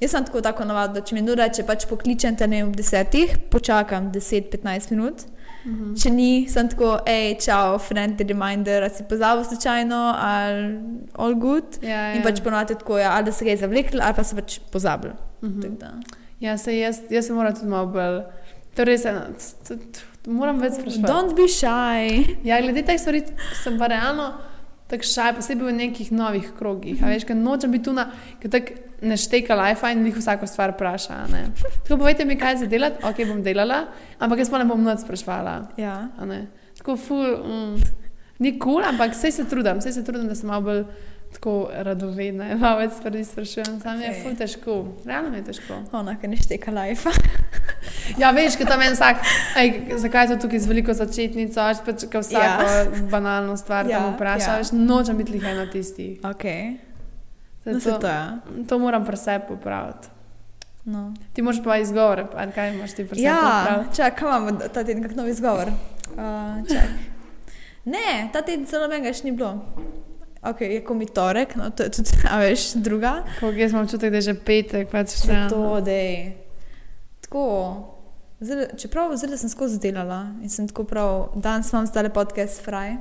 Jaz sem tako tako navadna, če mi kdo reče, pač pokličem te ne ob desetih, počakam 10-15 minut. Mhm. Če ni, sem tako, hej, čau, friend, reminder, a si pozabil slučajno, ali all good. Ja, In pač ponovadi tako, ja, ali da se ga je zavlekli, ali pa se pač pozabil. Tako da. Ja, se jaz, jaz se moram tudi malo bolj. To je res eno. t- t- t- Moram več spraševati. Don't be shy. Ja, glede teh stvari sem pa realno tako šaj, posebej v nekih novih krogih. A veš, ker nočem biti tu na, ker tako ne šteka life in jih vsako stvar vpraša. Tako povejte mi, kaj za delati, ok, bom delala, ampak jaz pa ne bom nič sprašvala. Ja. Tako ful, mm, ni kul, cool, ampak vse se trudim, vse se trudim, da sem malo bolj tako radovedna in <laughs> malo več stvari sprašujem. Sam je Okej. ful težko, realno je težko. Ona, ki ne šteka life. <laughs> Ja, veš, kot tam en vsak, ej, zakaj je to tukaj z veliko začetnico, až pač, ko vsako ja. <laughs> banalno stvar ja, Ja, tam vpraša, ja. ja. nočem biti lihaj na tisti. Ok. Zdaj No, to, to je. to moram pri sebi popraviti. No. Ti moraš pa izgovore, pa kaj imaš ti pri sebi Ja, čakaj, kaj imamo ta teden, kak nov izgovor? Uh, čakaj. ne, ta teden celo menga še ni bilo. Ok, je komi torek, no to je tudi, <laughs> a veš, druga. Ko jaz imam čutek, da je že petek, pač ja. to, da je. Tako. Zdaj, čeprav zdaj sem skozi delala in sem tako prav, danes imam zdaj podcast fraj.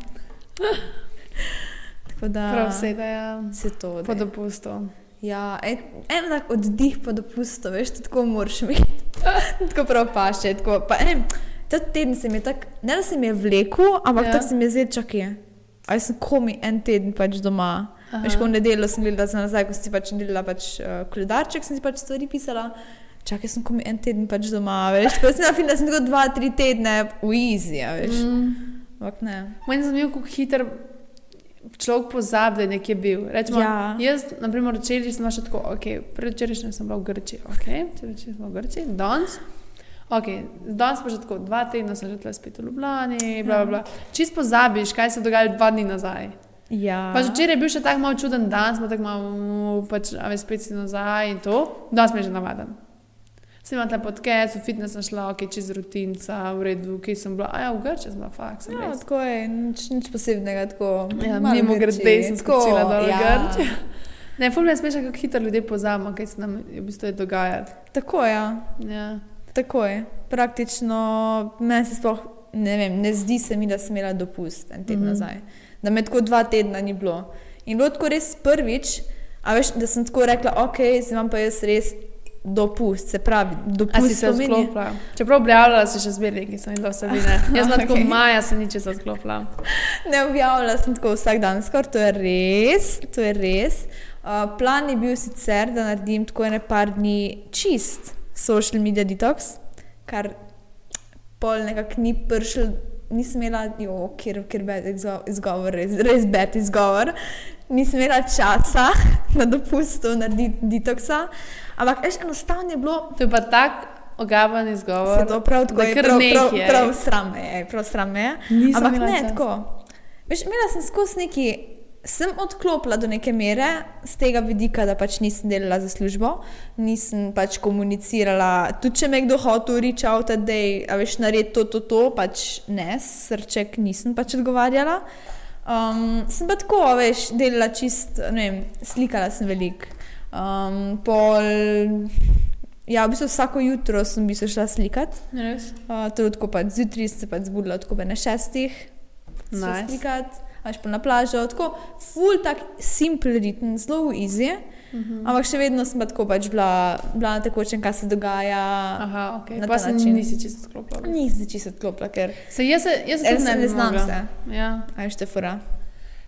<laughs> Tako da. Prav vse, da je Se to. po daj. dopustu. Ja, en, en tak oddih po dopustu, veš, tako moraš imeti. <laughs> tako prav paše. Tako, pa, ne, ta teden se mi je tako, ne da se mi je vlekel, ampak Ja. ja. tako se mi je zdaj čakaj. A jaz sem komi en teden pač doma. Aha. Veš, ko v nedeljo sem gledala za nazaj, ko si pač delala pač, uh, koledarček, sem si pač stvari pisala. Čakaj, sem komi en teden pač doma, veš. Da sem imela fin, da sem tako dva, tri tedne v easy, a veš. Mm. Ampak ne. Meni je zanimivo, kako hiter človek pozabi, da je nekje bil. Rečemo, Ja. Jaz, na primer, včeraj sem še tako, ok, predvčerajšnjem sem bila v Grčiji, ok, včeraj sem bila v Grčiji, danes. Ok, danes pa že tako, dva tedna sem tukaj spet v Ljubljani, bla, bla, bla. Čist pozabiš, kaj se je dogajalo dva dni nazaj. Ja. Pač včeraj je bil še tako malo čuden dan, smo tako malo, pač, a veš, spet si nazaj in to, danes mi je že navaden. Sem imela podcast, v fitness sem šla, ok, čez rutinca, v redu, ki sem bila, a ja, v Grčiji sem bila, fakt, sem Ja, res. tako je, nič, nič posebnega. Tako, Ja, mimo grede sem skočila dol v ja. Grčijo. Ne, ful me je smešno, kako hitro ljudje pozabimo, kaj se nam v bistvu je dogajati. Tako. Ja. Ja. Takoj. Praktično meni se sploh ne, vem, ne zdi se mi, da sem imela dopust en teden mm. -hmm. nazaj. Da me tako dva tedna ni bilo. In bilo tako res prvič, veš, da sem tako rekla, ok, zdaj imam pa jaz res dopust. Se pravi, A si dopust se odklopila? Čeprav objavljala si še zbirniki, sem videla vsebine. <laughs> Jaz sem tako Okej. maja se nič se odklopila. Ne objavljala sem tako vsak dan, skoraj to je res. To je res. Uh, plan je bil sicer, da naredim tako ene par dni čist social media detox, kar pol nekako ni prišel, nisem imela, jo, kjer, kjer bed izgo- izgovor, res, res bed izgovor. Nisem imela časa <laughs> na dopustu narediti detoksa, ampak veš, enostavno je bilo. To je pa tak ogaban izgovor. Se to prav tako je, prav, prav, je. prav sram me je, prav sram me je. Ampak ne časa. tako. Veš, imela sem skozi neki, sem odklopila do neke mere z tega vidika, da pač nisem delala za službo, nisem pač komunicirala. Tudi če me kdo hotel reči, da je, a veš, naredi to, to, to, pač ne, srček nisem pač odgovarjala. Um, sem pa tako, veš, delala čist, ne vem, slikala sem veliko. Um, pol, ja, v bistvu vsako jutro sem v bistvu šla slikati. Res? Uh, to je tako pač zjutraj se pač zbudila tako na šestih, Nice. nice. Až pa na plažo, tako full tak simpel ritem, zelo easy. Uh Mhm. -huh. Ampak še vedno sem pa tako pač bila, bila na tekočem, kaj se dogaja. Aha, ok. Na Pa se nisi čisto odklopila. Se čisto odklopila, ker Se jaz jaz Jaz ne, ne znam se. Ja. aj šte fura.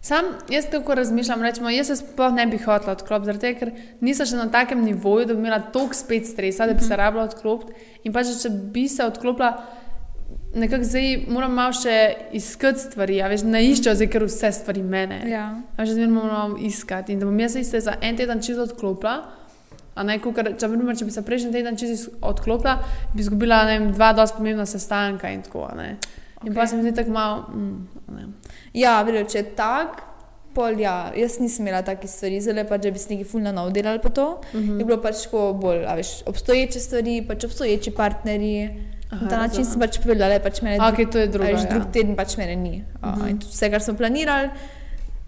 Sam jaz tako razmišljam, rečemo, jaz se sploh ne bi hotela odklopiti, zaradi tega, ker nisem še na takem nivoju, da bi imela toliko spet stresa, da bi se rabila odklopiti. In pa če bi se odklopila, nekako zdaj moram malo še iskati stvari, a veš, ne iščejo zdaj kar vse stvari mene. Ja. A že zmerno moram iskati in da bom jaz iste za en teden čisto odklopila. Ne, kukar, če, primer, če bi se prejšnji teden čisto odklopila, bi izgubila vem, dva dosti pomembna sestanka in tako. ne. In okay. pa se mi zdi tako malo. Mm. Ja, vedel, če je tak, pol ja, jaz nisem imela takih stvari, zelo pa če bi se neki fulno navdelali po to. Uh -huh. Je bilo pač tako bolj, a veš, obstoječe stvari, pač obstoječi partnerji. Aha, Na ta način sem pač povedala, da je pač mene Ok, to je drugo. Veš, Ja. drug teden pač mene ni. Uh -huh. In tudi vse, kar smo planirali,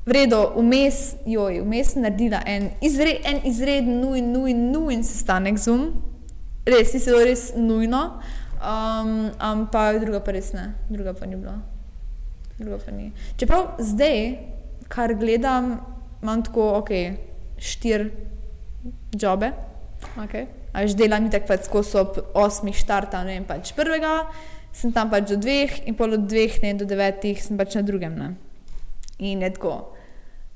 vredo, vmes, joj, vmes sem naredila en, izre, en izreden, nujen, nujen, nujen sestanek z um. Res, se bilo res nujno, um, ampak druga pa res ne, druga pa ni bilo. Druga pa ni. Čeprav zdaj, kar gledam, imam tako, ok, štiri jobe. Okay. A veš, delam tako pač skozi ob osmih štarta, ne vem, pač prvega, sem tam pač do dveh in pol od dveh, ne do devetih, sem pač na drugem. Ne. In je tako,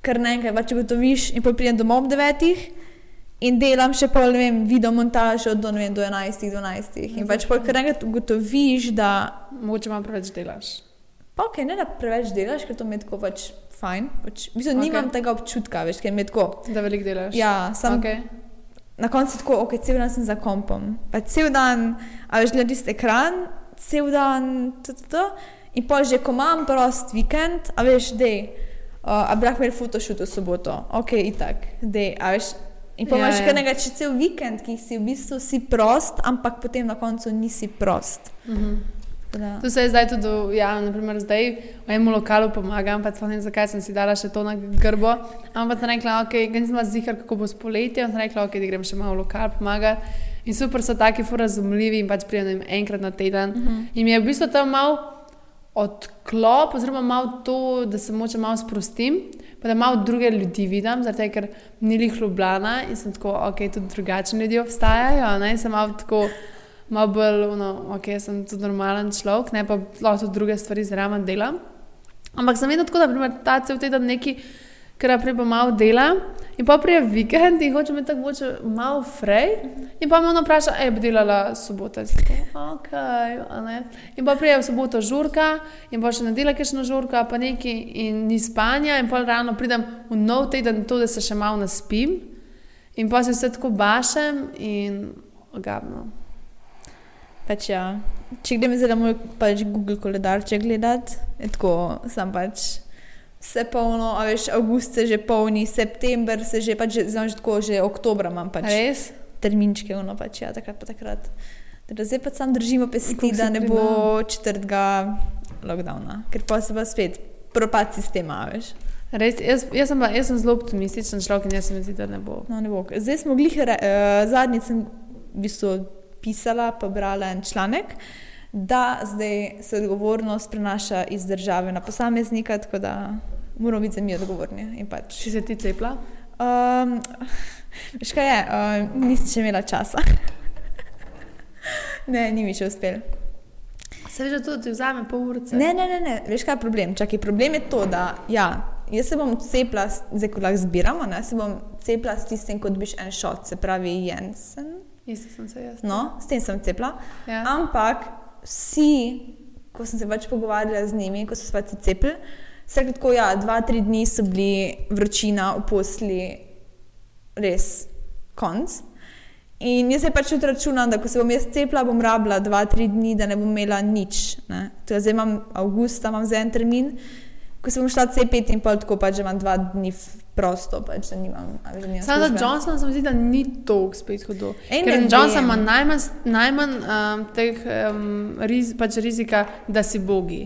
kar naenkrat pač ugotoviš in pol pridem domov ob devetih in delam še pol, ne vem, video montažo do, ne vem, do enajstih, dvanajstih. In pač pol kar naenkrat ugotoviš, da, Mogoče malo preveč delaš. pa ok, ne da preveč delaš, ker to mi je tako pač fajn. Pač, v bistvu Ok. nimam tega občutka, veš, ker mi je tako. Da veliko delaš. Ja, sam Okay. Na koncu tako, ok, cel dan sem za kompom. Pa cel dan, a veš, gledaš ekran, cel dan, to. In pa že, ko imam prost vikend, a veš, dej, uh, a bi lahko imel fotoshoot v soboto, ok, itak, dej, a veš. In pa Ja, imaš ja. kar nekaj, če cel vikend, ki si v bistvu si prost, ampak potem na koncu nisi prost. Mhm. Da- To se je zdaj tudi, ja, naprimer zdaj v enem lokalu pomagam, pa sploh ne vem, zakaj sem si dala še to na grbo. Ampak sem rekla, ok, nisem bila zihar, kako bo s poletjem, sem rekla, ok, da grem še malo v lokal pomagati. In super so taki fur razumljivi in pač vem, enkrat na teden. Uh -huh. In mi je v bistvu tam mal odklop, oziroma malo to, da se moče malo sprostim, pa da malo druge ljudi vidim, zato ker ni lih Ljubljana in sem tako, ok, tudi drugačni ljudje obstajajo, ne, sem malo tako bolj, no, ok, sem tudi normalen človek, ne pa lahko druge stvari zraven delam. Ampak sem vedno tako, da primer, ta cel teden neki, ker naprej pa malo dela in pa prije vikend in hoče me tako malo frej. In pa me ona vpraša, ej, bi delala soboto. Jaz tako, Ok, a ne. In pa prije v soboto žurka in pa še nedela kakšno žurka, pa neki in ni spanja in pa rano pridem v nov teden to, da se še malo naspim. In pa se vse tako bašem in ogabno. Pač ja. Če grem zdaj na moj pač Google koledarček gledati, je tako, sem pač vse polno, a veš, avgust se že polni, september se že, pač že, znam že tako, že oktobra imam pač Res? terminčke, ono pač, ja, takrat pa takrat. Teda zdaj pa sam držimo pesti, da ne bo četrtega lockdowna, ker pa se pa spet propad sistema, veš. Res, jaz, jaz, sem, jaz sem zelo optimističen človek in jaz se mi zdi, da ne bo. No, ne bo. Zdaj smo glih, uh, zadnjič sem v bistvu pisala, pa brala en članek, da zdaj se odgovornost prenaša iz države na posameznika, tako da moramo biti za mi odgovorni. Pač, Če se ti cepla? um, veš kaj je, uh, nisem še imela časa. <laughs> ne, ni mi še uspel. Se da to ti vzame pol urice. Ne, ne, ne, ne. veš kaj je problem? Čakaj, problem je to, da ja, jaz se bom cepila, s- zdaj ko lahko zbiramo, ne, se bom cepila s tistim, kot biš en šot, se pravi Jensen. Isto sem se jaz. No, s tem sem cepila. Ja. Ampak vsi, ko sem se pač pogovarjala z njimi, ko so se pač cepili, se rekli tako, ja, dva, tri dni so bili vročina v posli, res konc. In jaz se pač tudi računam, da ko se bom jaz cepila, bom rabila dva, tri dni, da ne bom imela nič. Ne. To je zdaj imam avgusta, imam za en termin. Ko se bom šla cepiti in pol tako pač, imam dva dni prosto, pač, da nimam. Samo za. Johnsona se mi zdi, da ni toliko spet hudo. Ej, Ker Johnson ima najmanj, najmanj um, teh um, riz, pač rizika, da si bogi.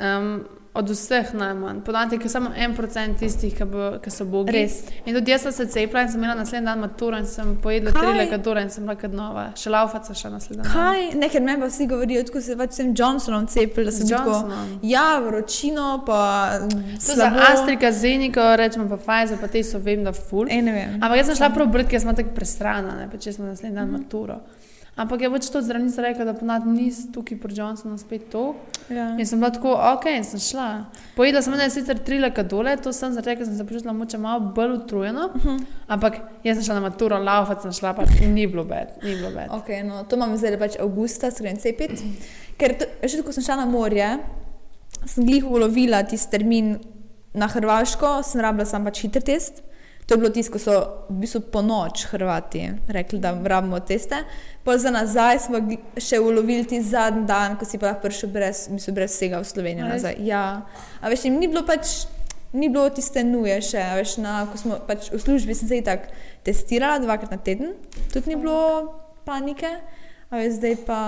Um, od vseh najmanj. Podatek je samo en procent tistih, ki, bo, ki so bogi. Res. In tudi jaz sem se cepila in sem imela naslednji dan maturo in sem pojedla tri lekadore in sem bila kad nova. Še laufaca še naslednji dan. Kaj? Ne, ker meni pa vsi govorijo, da se pač s tem Johnsonom Z sem tako. Johnsonom. Ja, vročino, pa To za slabo. Astrika, Zeniko, rečemo pa Pfizer, pa te so vem, da ful. Vem. Ampak jaz sem šla prav brati, ker sem tako prestrana, ne, pa če sem naslednji dan maturo. Ampak je pač to zdravnica rekla, da ponad nis tukaj pri Johnsonu spet to. Ja. In sem bila tako, ok, in sem šla. Pojedla sem ene sicer tri leka dole, to sem zaradi tega, ker sem se počutila moče malo bolj utrujeno. Uh -huh. Ampak jaz sem šla na maturo, laufat sem šla, pa ni bilo bed, ni bilo bed. Ok, no, to imam zdaj pač avgusta, se grem cepiti. Ker to, veš, ko sem šla na morje, sem glih ulovila tisti termin na Hrvaško, sem rabila sam pač hiter test. To je bilo tisto, ko so v bistvu po noč Hrvati rekli, da rabimo teste. Pol za nazaj smo še ulovili ti zadnji dan, ko si pa prišel brez, v bistvu brez vsega v Slovenijo A res? nazaj. Ja, a veš, jim ni bilo pač. Ni bilo tiste nuje še, veš, na, ko smo pač v službi, sem se tako testirala dvakrat na teden, tudi ni bilo panike, a veš, zdaj pa.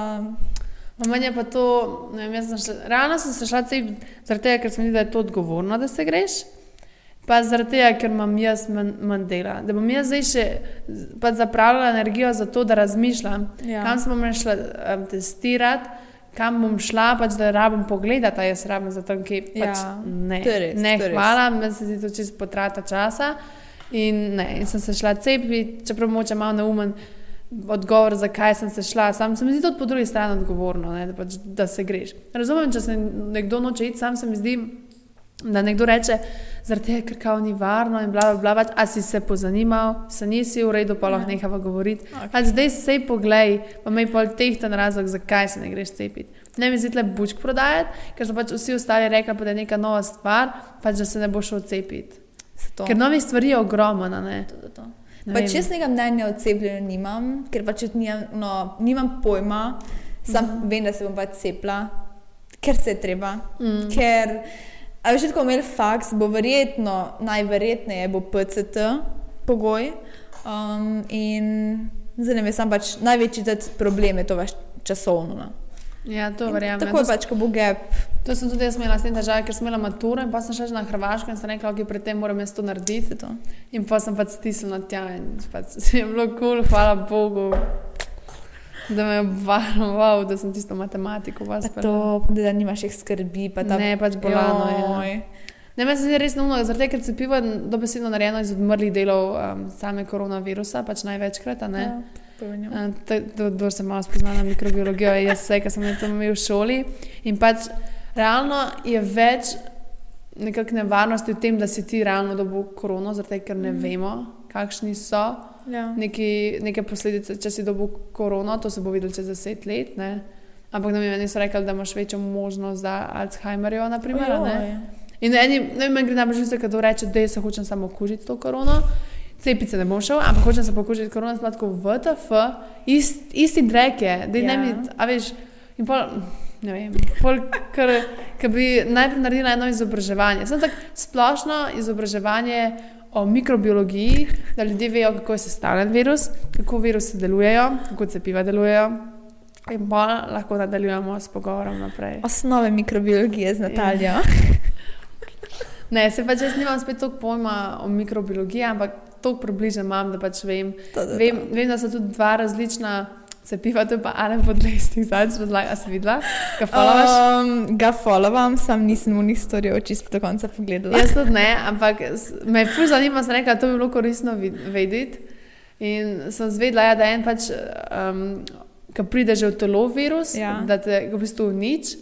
Pa Meni je pa to, ne vem, jaz sem šla, realno sem se šla cepiti zaradi tega, ker se mi zdi, da je to odgovorno, da se greš. Pa zaradi tega, ker imam jaz manj, manj dela. Da bom jaz zdaj še pač zapravljala energijo za to, da razmišljam, Ja. kam se bom šla um, testirati, kam bom šla, pač da rabim pogledati, a jaz rabim za tam, ki pač Ja, ne. res, ne, to je res. hvala, meni se zdi to čisto potrata časa. In, ne, in sem se šla cepiti, čeprav moče malo neumen odgovor, zakaj sem se šla. Sam se mi zdi tudi po drugi strani odgovorno, ne, da, pač, da se greš. Razumem, če se nekdo noče iti, sam se mi zdi, da nekdo reče, zaradi tega, ker kao ni varno in bla, bla, bla, pač, a si se pozanimal, se nisi v redu, pa lahko Ja. nehava govoriti. Ok. Okay. Zdaj se poglej, pa me pol tehten razlog, zakaj se ne greš cepiti. Ne mi zdi le bučk prodajati, ker so pač vsi ostali rekli, pa da je neka nova stvar, pač da se ne bo šel cepiti. To. Ker novih stvari je ogromno, ne. To, to, to. Ne Pač jaz nekega mnenja o cepljenju nimam, ker pač nimam, no, nimam pojma, sam Mhm. vem, da se bom pač cepila, ker se je treba. Mm. Ker, a veš, ko imel faks, bo verjetno, najverjetneje bo PCT pogoj. Um, in zdaj ne vem, sam pač največji problem je to vaš časovno. No. Ja, to verjamem. Tako je pač, ko bo gap. To sem tudi jaz imela s tem težave, ker sem imela maturo in pa sem šla na Hrvaško in sem rekla, ok, pred tem moram jaz to narediti. to. In pa sem pač stisnila tja in pač <laughs> je bilo kul, cool, hvala Bogu, da me je obvaroval, da sem tisto matematiko vas Pa to, da nimaš jih skrbi, pa ta Ne, pač bolano je. Joj. Ne, meni se zdi res neumno, tega, ker cepivo je dobesedno narejeno iz odmrlih delov um, same koronavirusa, pač največkrat, ne. Ja, pojma. Uh, Kdo se malo spozna na mikrobiologijo, jaz vse, kar sem na to imel v šoli. In pač realno je več nekakšne nevarnosti v tem, da si ti realno dobil korono, zato ker ne vemo, kakšni so Ja. neki, neke posledice, če si dobil korono, to se bo videlo čez deset let. Ne? Ampak ne vem, meni rekli, da imaš večjo možnost za Alzheimerjevo, naprimer. Ojoj. In eni, ne vem, gre najbolj že kdo reče, da jaz se hočem samo okužiti to korono. Cepice ne bom šel, ampak hočem se pokušati korono, sploh v VTF, ist, isti drek je, da Ja. ne mi, a veš, in pol, ne vem, pol, ker, ker bi najprej naredila eno izobraževanje. Sem tako splošno izobraževanje o mikrobiologiji, da ljudje vejo, kako je sestavljen virus, kako virusi delujejo, kako cepiva delujejo. In pa lahko nadaljujemo s pogovorom naprej. Osnove mikrobiologije z Natalijo. <laughs> Ne, se pač jaz nimam spet toliko pojma o mikrobiologiji, ampak toliko približno imam, da pač vem. To, to, to. Vem, vem, da so tudi dva različna cepiva, to pa Alen podlesnik, zdaj razlaga, a si videla, ga followers. Um, ga followam, sam nisem v njih storil čisto do konca pogledala. Jaz tudi ne, ampak me ful zanima, sem rekla, to bi bilo koristno vedeti. In sem zvedla, ja, da en pač, um, ki pride že v telo virus, Ja. da te v bistvu nič,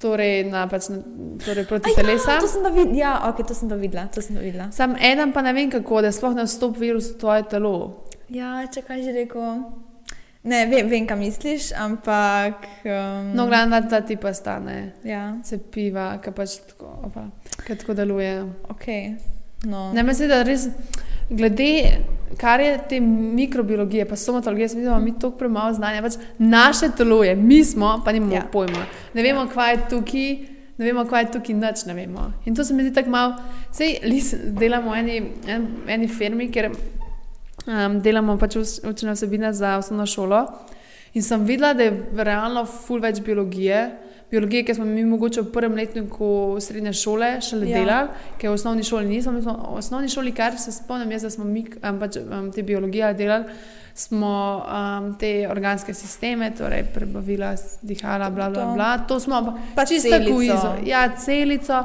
torej, na, pač, na, torej proti Aj, telesu. Ja, to sem pa videla. Ja, okay, to sem pa videla. To sem pa videla. Sam eden pa ne vem kako, da sploh ne vstopi virus v tvoje telo. Ja, če kaj že rekel. Ne, vem, vem kam misliš, ampak. Um, No, glavno, da ta tipa stane. Ja, Cepiva, ki pač tako, opa, ki tako deluje. ok. No. Ne, mislim, da res, glede, kar je te mikrobiologije, pa somatologije, videla, da imamo mi toliko premalo znanja. Pač naše telo je, mi smo, pa nimamo Ja. ja. pojma. Ne vemo, kaj je tukaj, ne vemo, kaj je tukaj, nič ne vemo. In to se mi zdi tako malo, sej delamo v eni, en, eni firmi, ker um, delamo pač uč- učne vsebine za osnovno šolo. In sem videla, da je realno ful več biologije. Biologije, ki smo mi mogoče v prvem letniku srednje šole šele Ja. delali, ker v osnovni šoli nismo. Mi smo v osnovni šoli, kar se spomnim, jaz, da smo mi um, pač, um, te biologije delali, smo um, te organske sisteme, torej prebavila, dihala, bla, bla, bla. To smo pa, Pa čisto celico. kuizo. Ja, celico,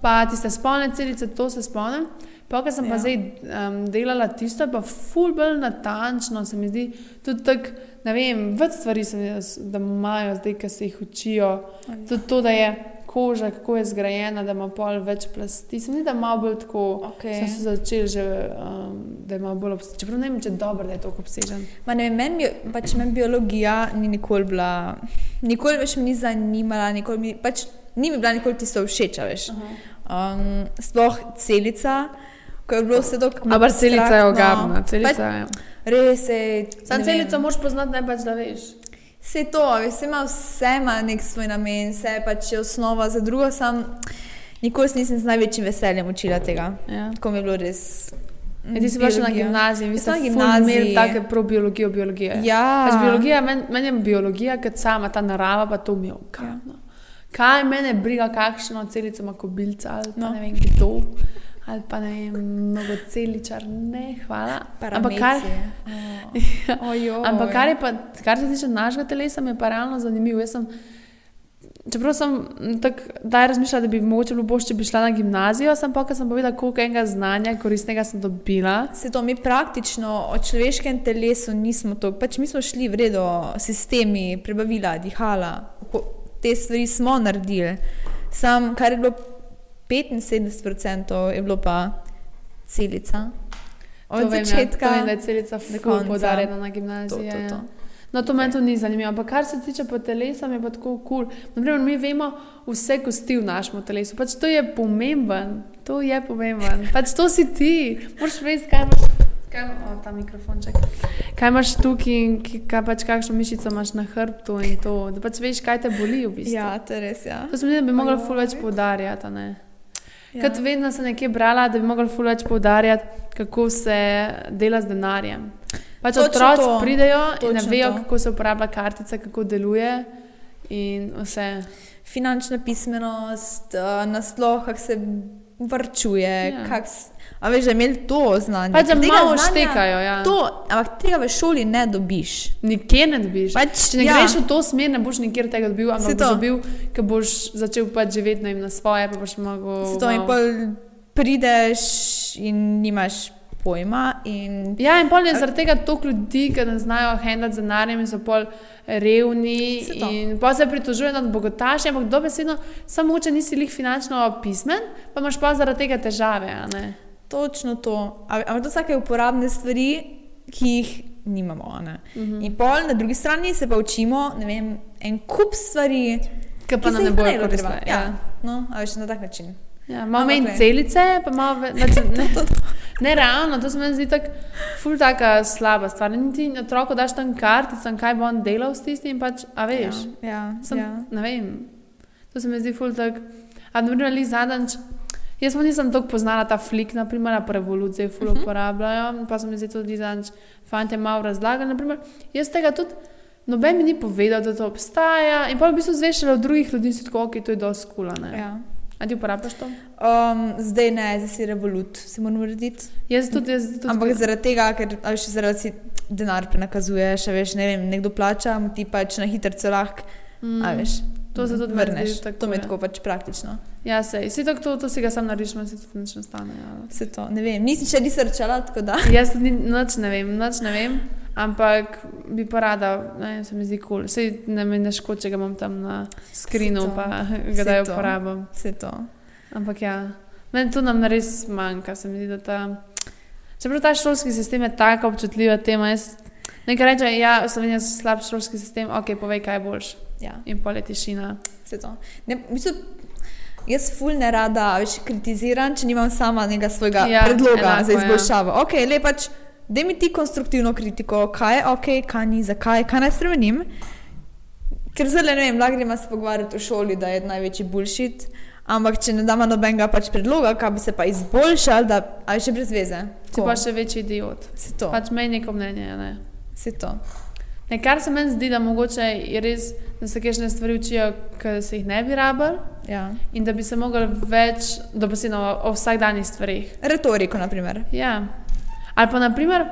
pa tiste spolne celice, to se spomnim. Pa, ko sem ja. pa Ja. zdaj um, delala tisto, pa ful bolj natančno, se mi zdi tudi tako, ne vem, več stvari sem da imajo zdaj, ki se jih učijo. Tudi to, da je koža, kako je zgrajena, da ima pol več plasti. Se mi zdi, da ima bolj tako. Okej. Sem se začel že, um, da ima bolj obsežen. Čeprav ne vem, če je dobro, da je tako obsežen. Ma ne vem, meni pač meni biologija ni nikoli bila, nikoli več me ni zanimala, nikoli mi, pač ni mi bila nikoli tisto všeč, veš. Um, sploh celica, ko je bilo vse tako. Ampak celica je ogabna, celica Pač, je. res je. Sam celico moraš poznati, pač da veš. Vse to, vse ima, vse ima nek svoj namen, vse pač je osnova za drugo, sam nikoli se nisem z največjim veseljem učila tega. Ja. Ko mi je bilo res. In ti si bila še na gimnaziji, vi ste sem na imeli gimnaziji. take pro biologijo, biologije. Ja. Pač biologija, meni men je biologija, kot sama ta narava, pa to mi je ukradno. Ja. Kaj mene briga, kakšno celico ima kobilca ali pa no. ne vem kdo. Ali pa ne vem, mnogo celičar, ne, hvala. Ampak kar, <laughs> Oh. Ampak kar, je pa, kar se tiče našega telesa, mi je pa realno zanimivo. Jaz sem, čeprav sem tako daj razmišljala, da bi mogoče bilo bolje, če bi šla na gimnazijo, sem pa, ker sem povedala, koliko enega znanja koristnega sem dobila. Se to mi praktično o človeškem telesu nismo to, pač mi smo šli v redo, sistemi, prebavila, dihala, te stvari smo naredili. Sam, kar je bilo 75%, je bilo pa celica. Od To vem, ja, začetka to vem, da je celica konca. poudarjena na To, gimnaziji. to, ja. to. No, to meni to ni zanimivo. Ampak kar se tiče pa telesa, mi je pa tako kul. Cool. Mi vemo vse kosti v našem telesu. Pač to je pomemben, to je pomemben. Pač to si ti. Moraš vedeti, kaj imaš. Kaj, o, ta mikrofonček. Kaj imaš tukaj, in kaj pač kakšno mišico imaš na hrbtu in to. Da pač veš, kaj te boli v bistvu. Ja, to je res. Ja. To se mi zdi, da bi mogla ful več poudarjati. Ja. Kot vedno sem nekje brala, da bi mogli ful več poudarjati, kako se dela z denarjem. Pač Točno otroci to, pridejo in ne točno vejo, to. kako se uporablja kartica, kako deluje. In vse. Finančna pismenost, uh, nasploh, kako se vrčuje. Ja. Ja. A veš, da imeli to znanje. Pač da malo štekajo. Ja. To, ampak tega v šoli ne dobiš. Nikjer ne dobiš. Pač, Če ne ja. greš v to smer, ne boš nikjer tega dobil, ampak boš dobil, ker boš začel pač živeti na, na svoje, pa boš mogel. Se to in malo- pol prideš in nimaš pojma. In, Ja, in pol je zaradi tega toliko ljudi, ki ne znajo handlati z denarjem in so pol revni. In pa se pritožujejo nad bogataši, ampak dobesedno, samo če nisi lih finančno pismen, pa imaš pa zaradi tega težave. Točno to. Ampak to so take uporabne stvari, ki jih nimamo. Ne? Mhm. -hmm. In pol na drugi strani se pa učimo vem, en kup stvari, Ki pa ki nam ne bojo koristile. Ja. Ja. No, a veš na tak način. Ja, Ampak manj glej. celice, pa malo več. <laughs> Ne, ne, realno, to se mi zdi tako, ful taka slaba stvar. Niti otroku daš tam kartico, in kaj bo on delal s tistim, pač, a veš. Ja, ja, Sem, ja. Ne vem. To se mi zdi ful tak. A na primer, zadnjič, jaz pa nisem tako poznala ta flik, naprimer, pa revolucije ful uh Mhm. -huh. uporabljajo, pa so mi zdi tudi zadnjič fante malo razlagali. Naprimer, jaz tega tudi. Noben mi ni povedal, da to obstaja, in pa v bistvu zvešala od drugih ljudi, si tako, ok, to je dosti kula. Ja. A ti uporabljaš to? Um, zdaj ne, zdaj si revolut, se moram narediti. Jaz tudi, jaz tudi. Ampak zaradi tega, ker veš, zaradi si, denar prenakazuješ, veš, ne vem, nekdo plača, ti pač na hitro lahko, Mm. a veš, To se tudi vrneš. tako, to mi je ja. tako pač praktično. Ja, sej. Si tako, to, to si ga sam narediš, manj se tudi nič ne stane. Ja. Vse to, ne vem, nisem še researchala, tako da. <laughs> Jaz tudi nič ne vem, nič ne vem, ampak bi pa rada, ne se mi zdi kul. Cool. Sej ne mi ne škodi, če ga imam tam na skrinu, pa ga to. uporabim. Vse to. Ampak ja, meni to nam res manjka, se mi zdi, da ta. Čeprav ta šolski sistem je tako občutljiva tema, jaz nekaj reče, ja, Slovenija je slab šolski sistem, ok, povej, kaj je boljš. Ja, In pol je tišina. vse to. Ne, bistvu, jaz ful ne rada več kritiziram, če nimam sama nekega svojega Ja, predloga enako, za ja. izboljšavo. Ja. Ok, le pač, da mi ti konstruktivno kritiko, kaj je ok, kaj ni, zakaj, kaj naj spremenim. Ker zelo ne vem, lahko gremo se pogovarjati v šoli, da je največji bullshit. Ampak, če ne damo nobenega pač predloga, kaj bi se pa izboljšal, da je še brez veze. Si pa še večji idiot. Se to. Pač meni neko mnenje, ne. Se to. Ne, kar se meni zdi, da mogoče je res, da se kakšne stvari učijo, ki se jih ne bi rabili Ja. in da bi se mogli več dopisati o, o vsakdanjih stvarih. Retoriko, na primer. Ja. Ali pa naprimer,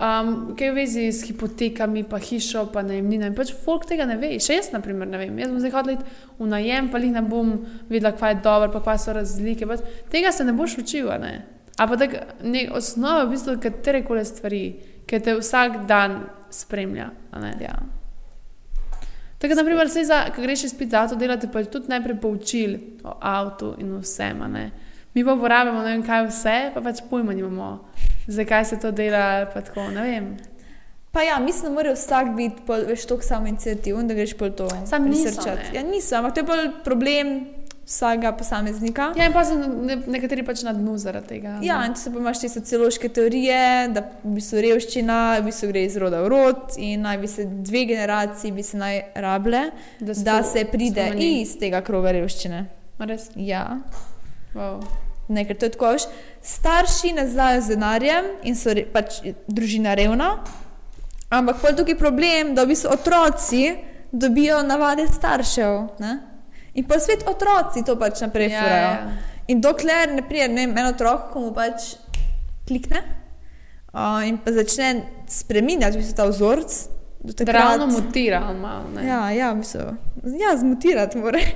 um, kaj v vezi s hipotekami, pa hišo, pa najemnino. In pač folk tega ne ve. Še jaz, naprimer, ne vem. Jaz bom zdaj hodila v najem, pa jih ne bom videla, kaj je dobro, pa kaj so razlike. Pač, tega se ne boš učil, a ne. A pa tako ne, osnova v bistvu katere koli stvari, ki te vsak dan spremlja. Ja. Tako, da, naprimer, za, ko greš izpit za avto delati, pa tudi najprej poučil o avtu in vsem. Mi pa uporabljamo ne vem kaj vse, pa pač pojma nimamo, zakaj se to dela. pa Tako, ne vem. Pa ja, mislim, da mora vsak biti pol, veš, tako samo inicijativen, da greš pol to. Sam ne. Ja, niso, ampak to je bolj problem vsakega posameznika. Ja, in pa so ne, nekateri pač na dnu zaradi tega. Ja, in tu se pa imaš te sociološke teorije, da v bistvu revščina v bistvu gre iz roda v rod in naj bi se dve generaciji bi se naj rable, da, da to se pride iz tega kroga revščine. Res? Ja, Wow. ne, ker to je tako, veš, starši ne znajo z denarjem in so re, pač družina revna, ampak pol tukaj problem, da v bistvu otroci dobijo navade staršev. Ne? In pa svet otroci to pač naprej Ja, furajo. ja. In dokler ne pride ne, en otrok, ko mu pač klikne uh, in pa začne spreminjati v bistvu ta vzorec, do Da takrat. ravno mutira malo. ne. Ja, ja. Ja, zmutirati mora. <laughs>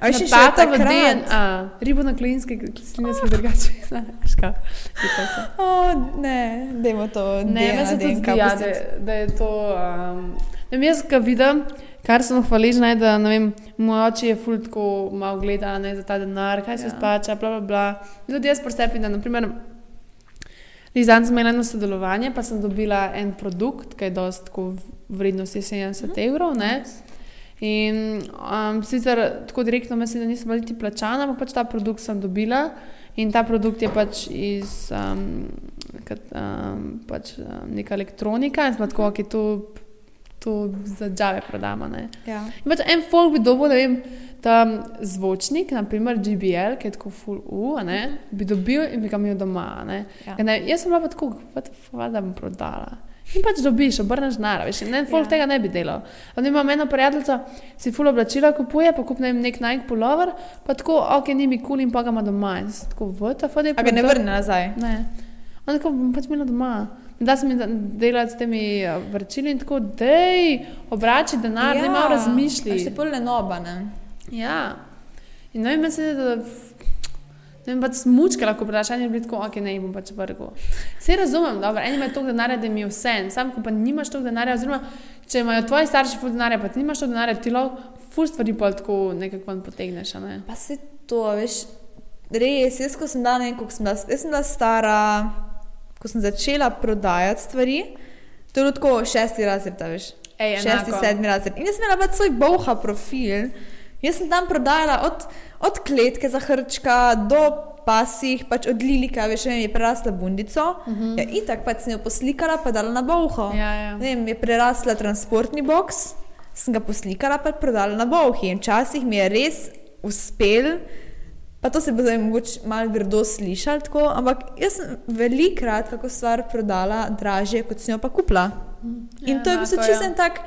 A veš, in še Napata v takrat- DNA, ribonuklinske kisline so drugače. <laughs> Znaš kaj? Je to vse. O, ne, dajmo to. Ne, DNA, meni se tudi DNK zdi, ja, da, pustiti. da je to. Um, ne vem, jaz, ko vidim, kar sem hvaležna, je, da ne vem, moj oče je ful tako malo gleda ne, za ta denar, kaj se Ja. splača, bla, bla, bla. Tudi jaz presepim, da naprimer. Zdaj sem imela eno sodelovanje, pa sem dobila en produkt, ki je dost tako vrednosti 70 Mhm. evrov. Ne? In um, sicer tako direktno mislim, da nisem bila niti plačana, ampak pač ta produkt sem dobila. In ta produkt je pač iz um, kat, um, pač, um, neka elektronika, in smo tako, ki to, to za džave prodamo. Ne? Ja. Pač en folk bi dobil, ne vem, ta zvočnik, naprimer GBL, ki je tako full U, ne, bi dobil in bi ga imel doma. Ne? Ja. Ne, jaz sem bila pa tako, da bom prodala. In pač dobiš, obrneš denar, veš, in en folk Ja. tega ne bi delal. Ampak imam eno prijateljico, si full oblačila kupuje, pa kup ne vem, nek Nike pullover, pa tako, ok, ni mi kul cool in pa ga ima doma. In tako, vata, fode. A ga ne vrne nazaj. Ne. On tako, bom pač imela doma. Da se mi da- delati s temi eh, vrčili in tako, dej, obrači denar, ja. ne malo razmišljaj. Se pol ne noba, ne. Ja. In ne vem, meni se zdi, da ne vem, pač smučke lahko predaš, eni bi tako, ok, ne, jih bom pač vrgel. Vse razumem, dobro, eni imajo toliko denarja, da jim je vse, sam, ko pa nimaš toliko denarja, oziroma če imajo tvoji starši ful denarja, pa ti nimaš toliko denarja, ti lahko ful stvari pa tako nekako ven potegneš, ne. Pa se to, veš, res, jaz ko sem bila, ne vem, koliko sem bila, jaz sem bila stara, ko sem začela prodajati stvari, to je bilo tako šesti razred, veš. Ej, šesti, enako. sedmi razred. In jaz sem imela pač svoj boha profil. Jaz sem tam prodajala od, od kletke za hrčka do pasih, pač od lilika, veš, ne je prerasla bundico. Uh -huh. Ja, itak pač sem jo poslikala, pa dala na boho. Mhm. Ja, ja. Ne vem, je prerasla transportni boks, sem ga poslikala, pa prodala na bohi. In včasih mi je res uspel, pa to se bo zdaj mogoče malo grdo slišati, tako, ampak jaz sem velikrat kako stvar prodala dražje, kot sem jo pa kupila. In Ja, to je v bistvu čisto ja. tak,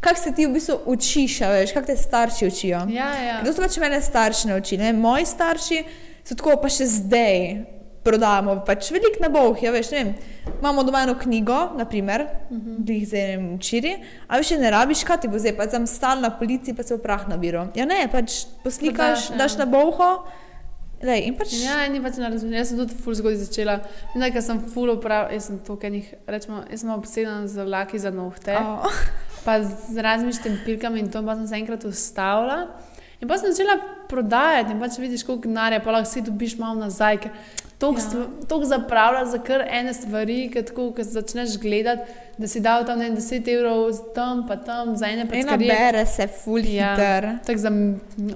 kak se ti v bistvu učiš, veš, kak te starši učijo. Ja, ja. Kdo so pač mene starši naučili? Moji starši so tako, pa še zdaj prodajamo pač veliko nabov, ja, veš, ne vem. Imamo doma eno knjigo, naprimer, uh -huh. bi jih zdaj ne vem, učili, a veš, ne rabiš, kaj ti bo zdaj, pa tam stal na policiji, pa se v prah nabiro. Ja, ne, pač poslikaš, Prodaš, ja. daš na boho, lej, in pač. Ja, ni pač ne razumem. Jaz sem tudi ful zgodaj začela. Nekaj, ker sem ful upravljala, jaz sem to, ker jih rečemo, jaz sem obsedena z laki za nohte. Oh. <laughs> pa z raznimi štempilkami in to, pa sem se enkrat ustavila. In pa sem začela prodajati, in pa če vidiš, koliko denarja, pa lahko si dobiš malo nazaj. ker Toliko Ja. ja. zapravljaš za kar ene stvari, ker tako, ko začneš gledati, da si dal tam ne, 10 evrov tam, pa tam za ene Ena peckarije. bere se ful Ja. Tako za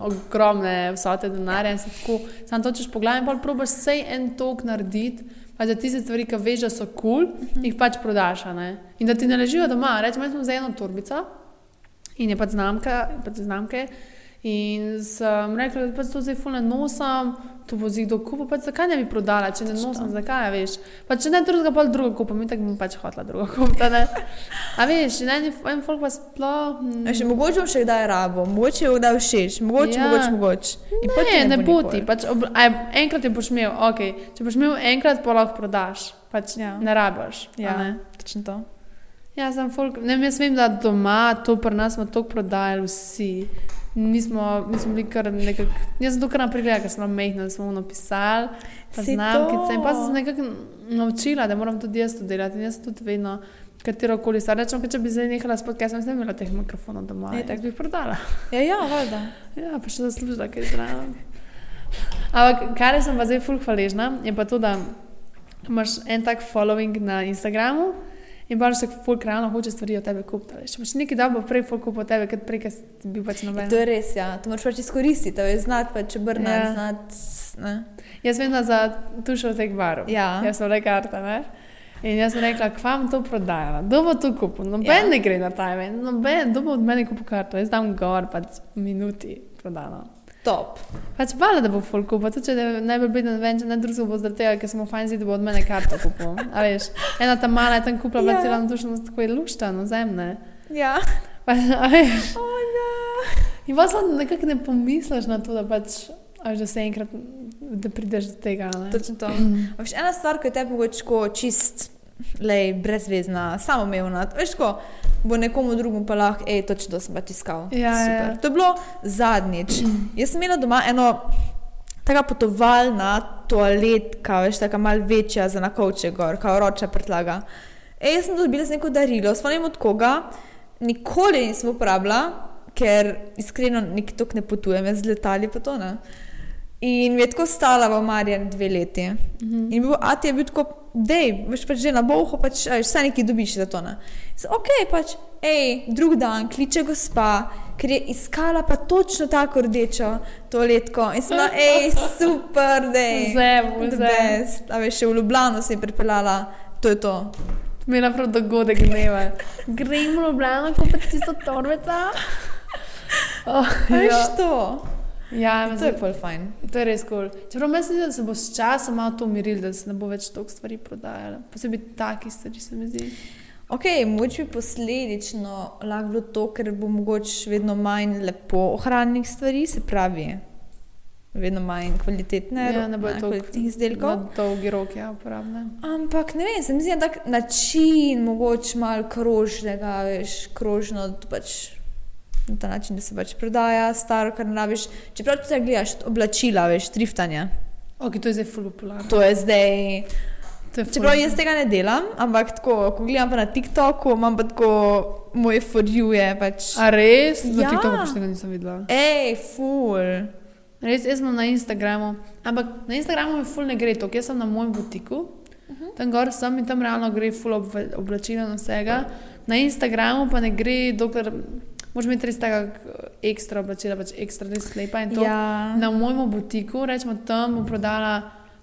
ogromne vsote denarja. Tako, sam točeš po glavi in pa probiš vsej en tok narediti. Pa da tiste stvari, ki veš, da so kul, cool, uh -huh. jih pač prodaš. ne. In da ti ne ležijo doma. Rečemo, jaz sem za eno torbico in je pač znamka, pač znamke. In sem rekla, da pač to zdaj fulno nosim, to bo zig do kupa, pač zakaj ne bi prodala, če ne nosim, zakaj, a veš. Pa če ne drugega, pa druga kupa, mi tako bom pač hotla druga <laughs> kupa. ne. A veš, in en, en folk pa sploh. mm, Veš, mogoče bom še kdaj rabo, mogoče jo kdaj všeč, mogoče, Ja. mogoče, mogoče. In ti Ne, ne bo bo ti. Pač ob, aj, enkrat je boš imel, okay. če boš imel enkrat, pa lahko prodaš. Pač Ja. Ne rabiš. a Ja, Ne? točno to. Ja, sem folk, ne vem, jaz vem, da doma to pri nas smo tako prodajali vsi. Mi smo, mi smo bili kar nekako, jaz sem to kar naprej gledala, ker sem mehna, da smo ono pisali, pa znamkice. In pa sem se nekako naučila, da moram tudi jaz to delati. In jaz tudi vedno, katero koli stvar. Rečem, ker če bi zdaj nehala s podcastom, ne bi imela teh mikrofonov doma. Ne, tako. bi jih prodala. Ja, ja, valjda. Ja, pa še zaslužila, kaj zraven. Ampak, kar sem pa zdaj ful hvaležna, je pa to, da imaš en tak following na Instagramu in pa se ful krajno hoče stvari od tebe kupiti. Če boš nekaj bo prej ful kupil od tebe, kot prej, ker si bil pač noben. To je res, ja. To moraš pač izkoristiti, to je znati, pač obrniti, Ja. ja. znati. Ne. Jaz vem, da za tušo tek baru. Ja. Jaz sem le karta, ne? In jaz sem rekla, kva bom to prodajala, kdo bo to kupil, noben Ja. ja. ne gre na ta event, noben, kdo bo od mene kupil karto, jaz dam gor, pač v minuti prodano. Top. Pač hvala, da bo folk kupil, tudi če najbolj beden ven, če ne drugega bo zaradi tega, ker smo fajn zidi, da bo od mene karto kupil. A veš, ena ta mala je tam kupila, bila Ja. cela dušno, tako je luštano, zemne. Ja. Pa, a veš, Oh, ja. in pa samo nekako ne pomisliš na to, da pač, a veš, da se enkrat, da prideš do tega. Ne? Točno to. A Veš, ena stvar, ki tebi mogoče čist, lej, brezvezna, samoumevna. Veš, ko bo nekomu drugemu pa lahko, hej, točno to sem pač iskal. Ja, Super. ja. To je bilo zadnjič. Jaz sem imela doma eno taka potovalna toaletka, veš, taka mal večja za na kovče gor, kao ročna prtlaga. Ej, jaz sem dobila neko darilo, spomnim od koga, nikoli nisem uporabila, ker iskreno nikjer tok ne potujem, jaz z letali pa to ne. In mi je tako stala v Marjan dve leti. Mhm. In bil, a ti je bil tako, dej, veš pač že na bohu, pač a veš, vse nekaj dobiš za to. Ne? Sem, ok, pač, hej, drug dan kliče gospa, ker je iskala pa točno tako rdečo toaletko. In sem bila, <laughs> hej, super, dej. Zebu. best. A veš, še v Ljubljano si je pripeljala, to je to. Imela prav dogodek dneva. <laughs> Gremo v Ljubljano, kupiti tisto torbico. Oh, veš ja. to? Ja, To je pol fajn. To je res kul. Cool. Čeprav mislim, da se bo s časom malo to umirilo, da se ne bo več toliko stvari prodajalo. Posebej takih stvari se mi zdi. Ok, mogoče bi posledično lahko bilo to, ker bo mogoče vedno manj lepo ohranjenih stvari, se pravi, vedno manj kvalitetne, Ja, ne bo manj to kvalitetnih izdelkov. Na dolgi rok, ja, uporabne. Ampak ne vem, se mi zdi tak način, mogoče malo krožnega, veš, krožno, pač na ta način, da se pač prodaja, staro, kar ne rabiš. Čeprav če gledaš, oblačila, veš, triftanje. Ok, to je zdaj ful popularno. To je zdaj. Je Čeprav jaz tega ne delam, ampak tako, ko gledam pa na TikToku, imam pa tako moje forjuje. Pač, A res? Na Ja. TikToku pač tega nisem videla. Ej, ful. Res, jaz sem na Instagramu, ampak na Instagramu mi ful ne gre to, jaz sem na mojem butiku, uh -huh. tam gor sem in tam realno gre ful oblačila na vsega. Na Instagramu pa ne gre, dokler moraš imeti res taka eh, ekstra oblačila, pač ekstra res lepa. Ja. Na mojem butiku, rečemo, tam bom prodala,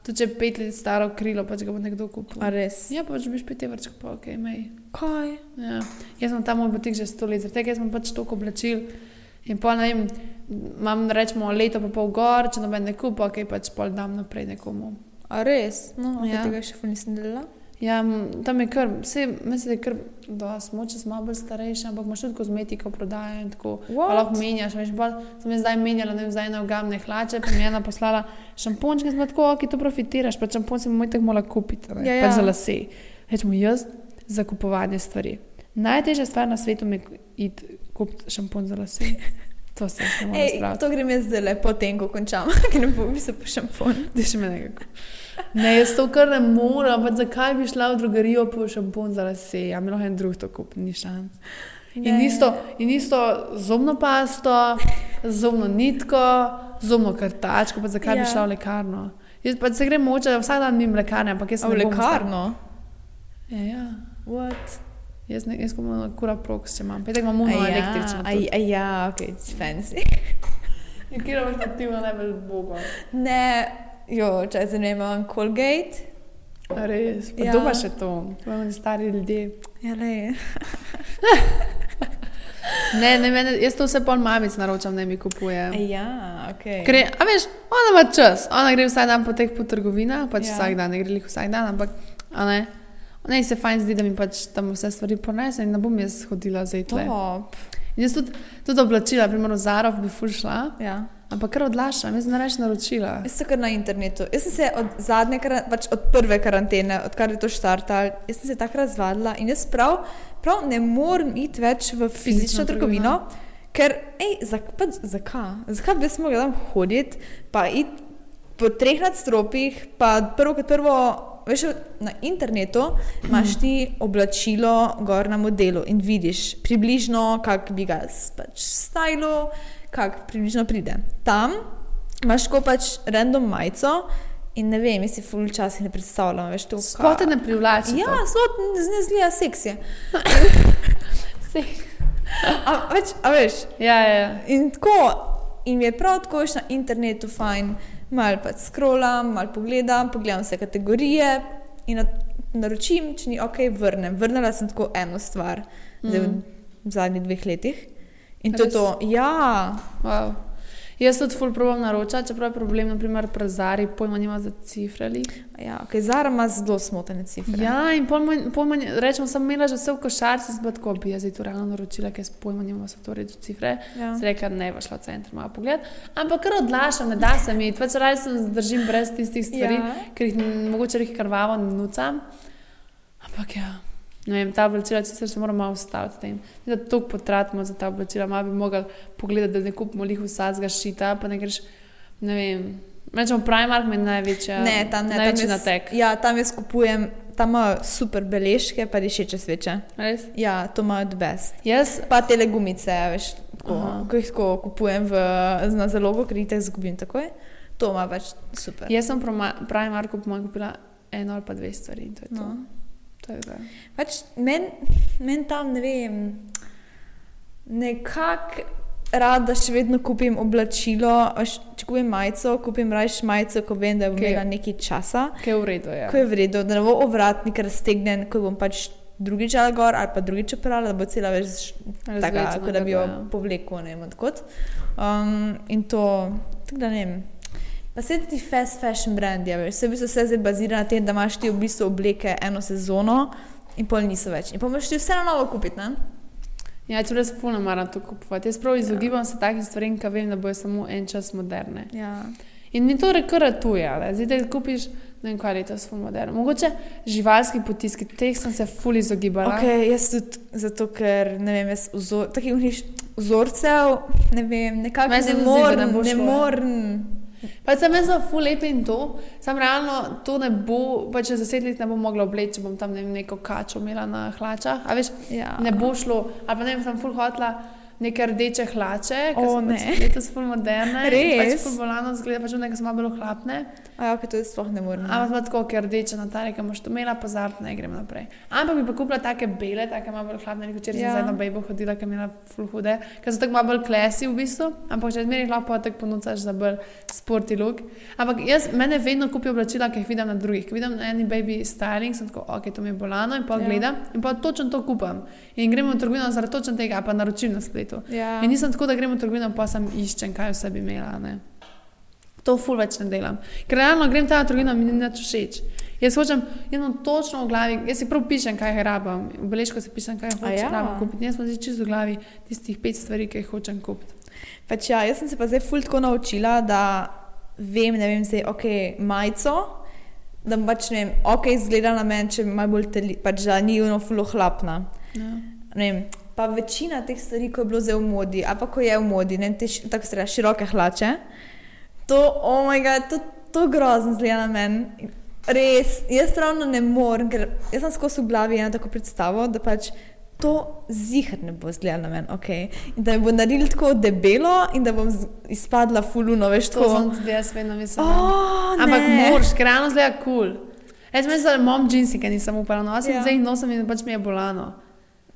tudi če pet let staro krilo, pač ga bo nekdo kupil. A res. Ja, pa če biš pet evrčkov, pa ok, mej. Kaj? Ja. Jaz sem tam moj butik že sto let, zaradi tega jaz sem pač toliko oblačil. In pa ne vem, imam rečemo leto pa pol gor, če noben ne kupa, ok, pač pol dam naprej nekomu. A res? No, Ja. tega še nisem delala. Ja, tam je kar, vse, mislim, da je kar moče smo malo bolj starejši, ampak imaš tudi kozmetiko prodajo in tako. Pa lahko menjaš, veš, bolj sem jaz zdaj menjala, ne vem, zdaj na ogamne hlače, pa mi je ena poslala šampončke, sem tako, ki to profitiraš, pa šampon si moj tako mora kupiti, ne, Ja, ja, ja. ja. za lase. Rečemo, jaz za kupovanje stvari. Najtežja stvar na svetu je iti kupiti šampon za lase. To se ne spraviti. to grem jaz zdaj potem ko končam, <laughs> ker ne bom se po šampon. Da še me nekako. Ne, jaz to kar ne morem, pa zakaj bi šla v drugarijo po šampon za lase, a mi lahko en drug to kupi, ni šans. In isto, in isto zobno pasto, zobno nitko, zobno kartačko, pa zakaj ja. Ja. bi šla v lekarno. Jaz pa se grem moče vsak dan mimo lekarne, ampak jaz A v ne lekarno? Ja, ja. What? Jaz, ne, jaz na kura proks, če imam. Petek imam uno električno. Aj, aj, ja, ok, it's fancy. In kjer imaš nativno najbolj bogo. Ne, jo, če se ne imam Colgate. Res, pa Ja. to pa še to, imamo stari ljudje. Ja, le. <laughs> Ne, ne, mene, jaz to vse pol mamic naročam, da mi kupuje. Ja, ok. Je- a veš, ona ima čas, ona gre vsak dan po teh po trgovinah, pač Ja. vsak dan, ne gre lih vsak dan, ampak, ne. Ne, se fajn zdi, da mi pač tam vse stvari ponese in ne bom jaz hodila za itle. Top. In jaz tudi, tudi oblačila, primer Zarov bi ful šla, Ja. Ampak kar odlašam, jaz ne reč naročila. Jaz sem kar na internetu. Jaz sem se od zadnje, pač od prve karantene, odkar je to štartal, jaz sem se takrat razvadila in jaz prav, prav ne morem iti več v fizično Fizično trgovino, ker, ej, zak, pač, zakaj? Zakaj bi smo tam hoditi, pa iti po treh nadstropjih, pa prvo kot prvo. Veš, na internetu imaš ti oblačilo gor na modelu in vidiš približno, kako bi ga pač stajalo, kako približno pride. Tam imaš ko pač random majico in ne vem, jaz si ful včasih ne predstavljam, veš to. Sploh te ne privlači. Ja, sploh ne zgleda seksija. <laughs> Se... A, več, a veš, Ja, ja. in tako, in mi je prav tako na internetu fajn, malo pač scrollam, malo pogledam, pogledam vse kategorije in na, naročim, če ni ok, vrnem. Vrnila sem tako eno stvar zdaj v, v zadnjih dveh letih. In to je to, ja, Wow. Jaz tudi ful probam naročati, čeprav je problem, naprimer, prezari, pojma nima za cifrali. ja okay, Zara ima zelo smotene cifre. Ja, in pojma, rečemo, sem imela že vse v košarci, pa tako bi jaz zdaj to realno naročila, ker pojma nima za to reči cifre. Ja. Sem rekla, ne bo šla v center, malo pogled. Ampak kar odlašam, ne da se mi, pač raje se zdržim brez tistih stvari, Ja. ker jih mogoče jih krvavo nucam. Ampak ja. Ne vem, ta oblačila, sicer se moramo malo ustaviti s tem. Da toliko potratimo za ta oblačila, malo bi mogli pogledati, da ne kupimo lih vsakega šita, pa ne greš, ne vem. Rečemo, Primark mi je največja, Ne, tam ne, tam največji jaz, natek. ja, tam jaz kupujem, tam imajo super beležke, pa dišeče sveče. Res? Ja, to imajo od best. Jaz, Pa tele gumice, veš, tako, ko jih tako kupujem v, na zalogo, ker jih zgubim takoj. To ima pač super. jaz sem Primarku kupila eno ali pa dve stvari in to je. No. to. Pač Meni men tam, ne vem, nekako rada še vedno kupim oblačilo. Če kupim majico, kupim raje majico, ko vem, da bom imela nekaj časa. Kaj je v redu, ja. Ko je v redu, da ne bo ovratnik raztegnen, ko bom pač drugič ali gor ali pa drugič operala, da bo cela več taka, kot da bi jo ja. povlekel, ne vem odkot. Um, in to, tako da ne vem. Pa se ti fast fashion brandi, veš, vse v bistvu vse zdaj bazira na tem, da imaš ti v bistvu obleke eno sezono in pol niso več. In pa moraš ti vse na novo kupiti, ne? Ja, če res puno maram to kupovati. Jaz prav izogibam se takih stvarem, ker vem, da bojo samo en čas moderne. Ja. In mi to rekuratuje, da zdaj da kupiš, ne vem, kaj je to svoj modern. Mogoče živalski potiski, teh sem se ful izogibala. Ok, jaz tudi zato, ker ne vem, jaz vzor, takih vzorcev, ne vem, nekako se ne morem. Pa sem jaz ful lepe in to, sam realno to ne bo, pa če za deset let ne bom mogla obleči, če bom tam ne vem, neko kačo imela na hlačah. A veš, Ja. ne bo šlo, ali pa ne vem, sem ful hotla. Neke rdeče hlače, ki O, so pač letos ful moderne. in Res? Pač ful bolano zgleda, pač nekaj so malo. A ja, ok, to jaz sploh ne morem. Ampak ima tako, ker rdeče na tare, ki moš to imela, pozabiti, ne gremo naprej. Ampak bi pa kupila take bele, take malo bolj hladne, kot če Ja. sem zdaj na bejbo hodila, ki je imela ful hude, ker so tako malo bolj klesi v bistvu, ampak če zmeraj lahko tako ponucaš za bolj sporty look. Ampak jaz, mene vedno kupijo oblačila, ki jih vidim na drugih. Ko vidim na eni baby styling, sem tako, ok, to mi je bolano in pa Ja. gledam in pa točno to kupam. In gremo v trgovino zaradi točno tega, pa naročim na spletu. Ja. In nisem tako, da grem v trgovino, pa sem iščem, kaj vse bi imela. Ne. To ful več ne delam. Ker realno grem tam v trgovino, mi ni nič všeč. Jaz hočem eno točno v glavi, jaz si prav pišem, kaj rabim, v beležko si pišem, kaj hočem ja? ja. kupiti. Jaz sem si čisto v glavi tistih pet stvari, ki jih hočem kupiti. Pač ja, jaz sem se pa zdaj ful tako naučila, da vem, ne vem, zdaj, ok, majico, da pač ne vem, ok, izgleda na meni, če malo bolj teli, pač da ni ono ful ohlapna. Ja. Ne vem, pa večina teh stvari, ko je bilo zdaj v modi, ali pa ko je v modi, ne te tako se reče, široke hlače, to, oh moj bog, to, to grozno zgleda na meni. Res, jaz ravno ne morem, ker jaz sem skozi v glavi eno tako predstavo, da pač to zihar ne bo zgledalo na meni, okay? in da me bo naredili tako debelo in da bom izpadla fuluno, veš, To tako. sem tudi jaz vedno mislila. Oh, Ampak moraš, ker realno zgleda kul. Cool. Jaz sem zdaj mom džinsi, ki nisem upala nositi, Ja. zdaj jih nosim in pač mi je bolano.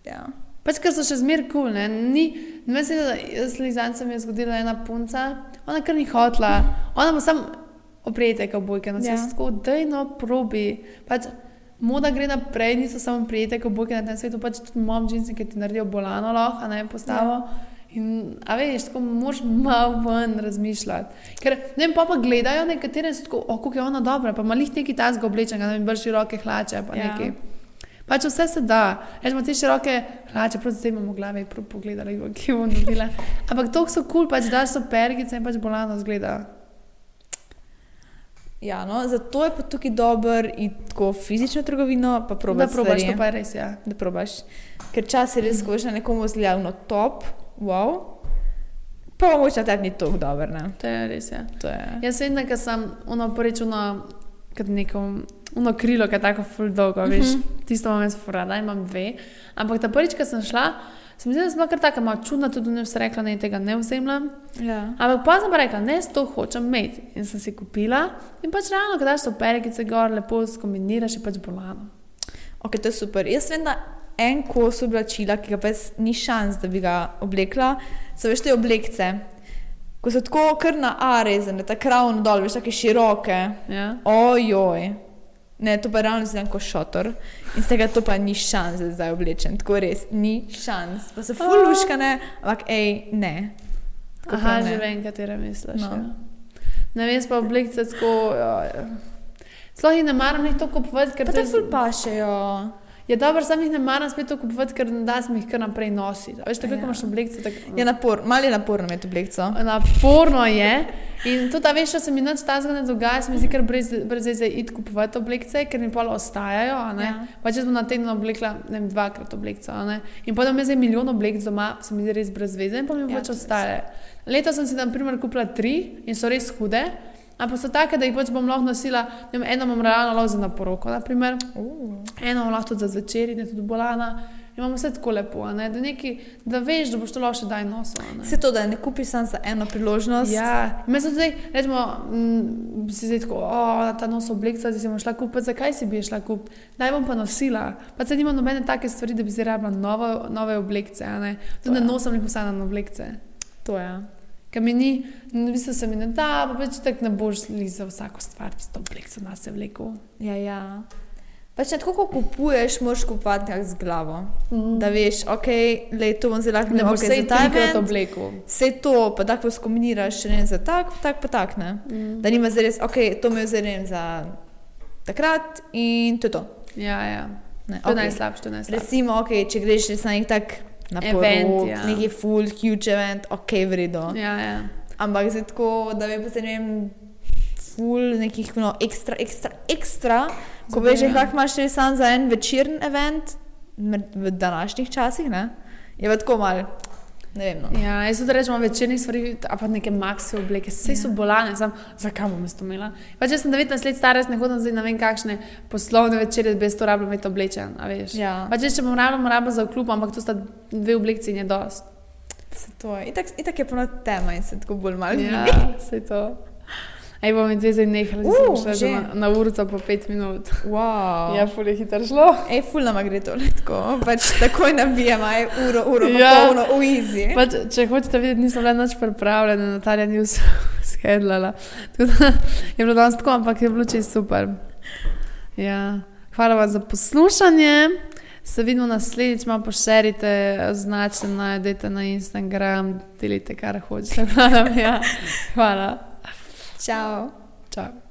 Ja. Pač ker so še zmer kul, cool, ne. Ni, se, da jaz lizan se mi je zgodila ena punca, ona kar ni hotla, ona pa sam oprijete kavbojke, no Ja. ja. tako, daj no, probi. Pač, moda gre naprej, niso samo prijete kavbojke na tem svetu, pač tudi mom džinsi, ki ti naredijo bolano lahko, a ne postavo. Ja. In, a veš, tako moraš malo ven razmišljati. Ker, ne vem, pa, pa gledajo nekatere, so tako, o, kako je ona dobra, pa malih neki tasga oblečenega, ne vem, bolj široke hlače, pa Ja. ja. Pač vse se da. Rečemo, te široke hlače, prav zdaj imamo prav pogledali, ki bomo naredila. Ampak to so kul, cool, pač da so pergice in pač bolano zgleda. Ja, no, zato je pa tukaj dober iti tako fizično trgovino, pa Da probati probaš, stvari. to pa je res, ja. da probaš. Ker čas je res skozi nekomu zgledano top, wow. Pa mogoče tebi ni tako dober, ne? To je res, ja. To je. Jaz da ko sem ono prvič ono, kot neko ono krilo, ki je tako full dolgo, veš, tisto imam jaz furada, imam dve. Ampak ta prvič, ko sem šla, sem mislila, da sem kar tako malo čudna, tudi ne vse rekla, da tega ne vzemljam. Ja. Ampak pa sem pa rekla, ne, to hočem imeti. In sem si kupila in pač realno, ko daš to perikice gor, lepo skombiniraš, je pač bolano. Ok, to je super. Jaz vem, da en kos oblačila, ki ga pa jaz ni šans, da bi ga oblekla, so veš te oblekce. Ko so tako kar na A rezane, tako ravno dol, veš, tako široke. Ja? Ojoj. Ne, to pa realno zgleda kot šotor. In z tega to pa ni šans, da zdaj oblečem. Tako res, ni šans. Pa so fuluškane, ampak ej, ne. Tako Aha, ne. že vem, katere misliš. No. Ja. Ne vem, pa oblekce tako. Ja, ja. Sploh jih ne maram jih to kupovati, ker Pa te ful pašejo. Je dobro, sam jih ne maram spet to kupovati, ker da sem jih kar naprej nositi. A Veš, tako Ja. ja. imaš oblekce. tako- Je napor, malo je naporno imeti oblekco. Naporno je. In tudi, a veš, če se mi nič tazga ne dogaja, se mi zdi, ker brez, brez zdaj iti kupovati oblekce, ker mi pol ostajajo. Ja. Pa če sem na teden oblekla, ne vem, dvakrat oblekco. In potem je zdaj milijon oblek doma, se mi zdi res brez veze in pa mi Ja, pač to res. ostale. Letos sem si na primer kupila tri in so res hude. Ampak so take, da jih pač bom lahko nosila, vem, eno imam realno lahko za na poroko, naprimer. Uh. eno imam lahko tudi za zvečer, in je tudi bolana. Imamo vse tako lepo, a ne? da, neki, da veš, da boš to lahko še daj nosil. Vse to, da ne kupiš samo za eno priložnost. Ja, me so zdaj, rečemo, mm, si zdaj tako, o, ta nos oblekca, zdaj si bom šla kupiti, zakaj si bi šla kupiti? Naj bom pa nosila. Pa se nima nobene take stvari, da bi zdaj rabila novo, nove oblekce. Tudi ne nosim jih vsaj na oblekce. To je. Ker mi ni, v bistvu se mi ne da, pa več tako ne boš li za vsako stvar, tisto oblekco na se vlekel. Ja, ja. Pač ne tako, ko kupuješ, moraš kupovati nekako z glavo. Mm. Da veš, ok, le to bom zelo lahko Ne boš okay, se za ta trikrat event, oblekel. Vse to, pa tako skombiniraš, če ne za tak, tak pa tak ne. Mm. Da nima zdaj res, ok, to me je vem za takrat in to je to. Ja, ja. Ne, To je okej. najslabše, to je najslabše. Recimo, ok, če greš res na nek tak na porok, ja. neki full huge event, ok, vredo. Ja, ja. Ampak zdaj tako, da bi se ne vem, full nekih no, ekstra, ekstra, ekstra, ko veš, lahko imaš res sam za en večeren event v današnjih časih, ne? Je pa tako mal, vem. No. Ja, jaz tudi rečem večernih stvari, a pa neke maksi obleke, vse so Ja. bolane, sam, zakaj bom jaz to imela. Pa če sem 19 let stara, jaz ne hodim zdaj na vem kakšne poslovne večere, brez to rabim imeti oblečen. Ja. Pa če še bom rabila, bom rabila za klub, ampak to sta dve oblekci in je dost. Se to je. Itak, itak je polno tema in se tako bolj malo Ja, vse to. Ej, bom in zdaj zdaj nehala, Uh, uh, šla že. že na, na urico po pet minut. Wow. Ja, ful je hitro šlo. Ej, ful nama gre to letko, pač takoj nabijamo, aj uro, uro, Ja. polno, v easy. Pa, če, če hočete videti, nisem bila nič pripravljena, Natalija ni vse <laughs> skedlala. Tako da je bilo danes tako, ampak je bilo čisto super. Ja. Hvala vam za poslušanje. Se vidimo naslednjič, malo pošerite, označite, najdete na Instagram, delite kar hočete. <laughs> Hvala. Ja. Hvala. Čau. Čau.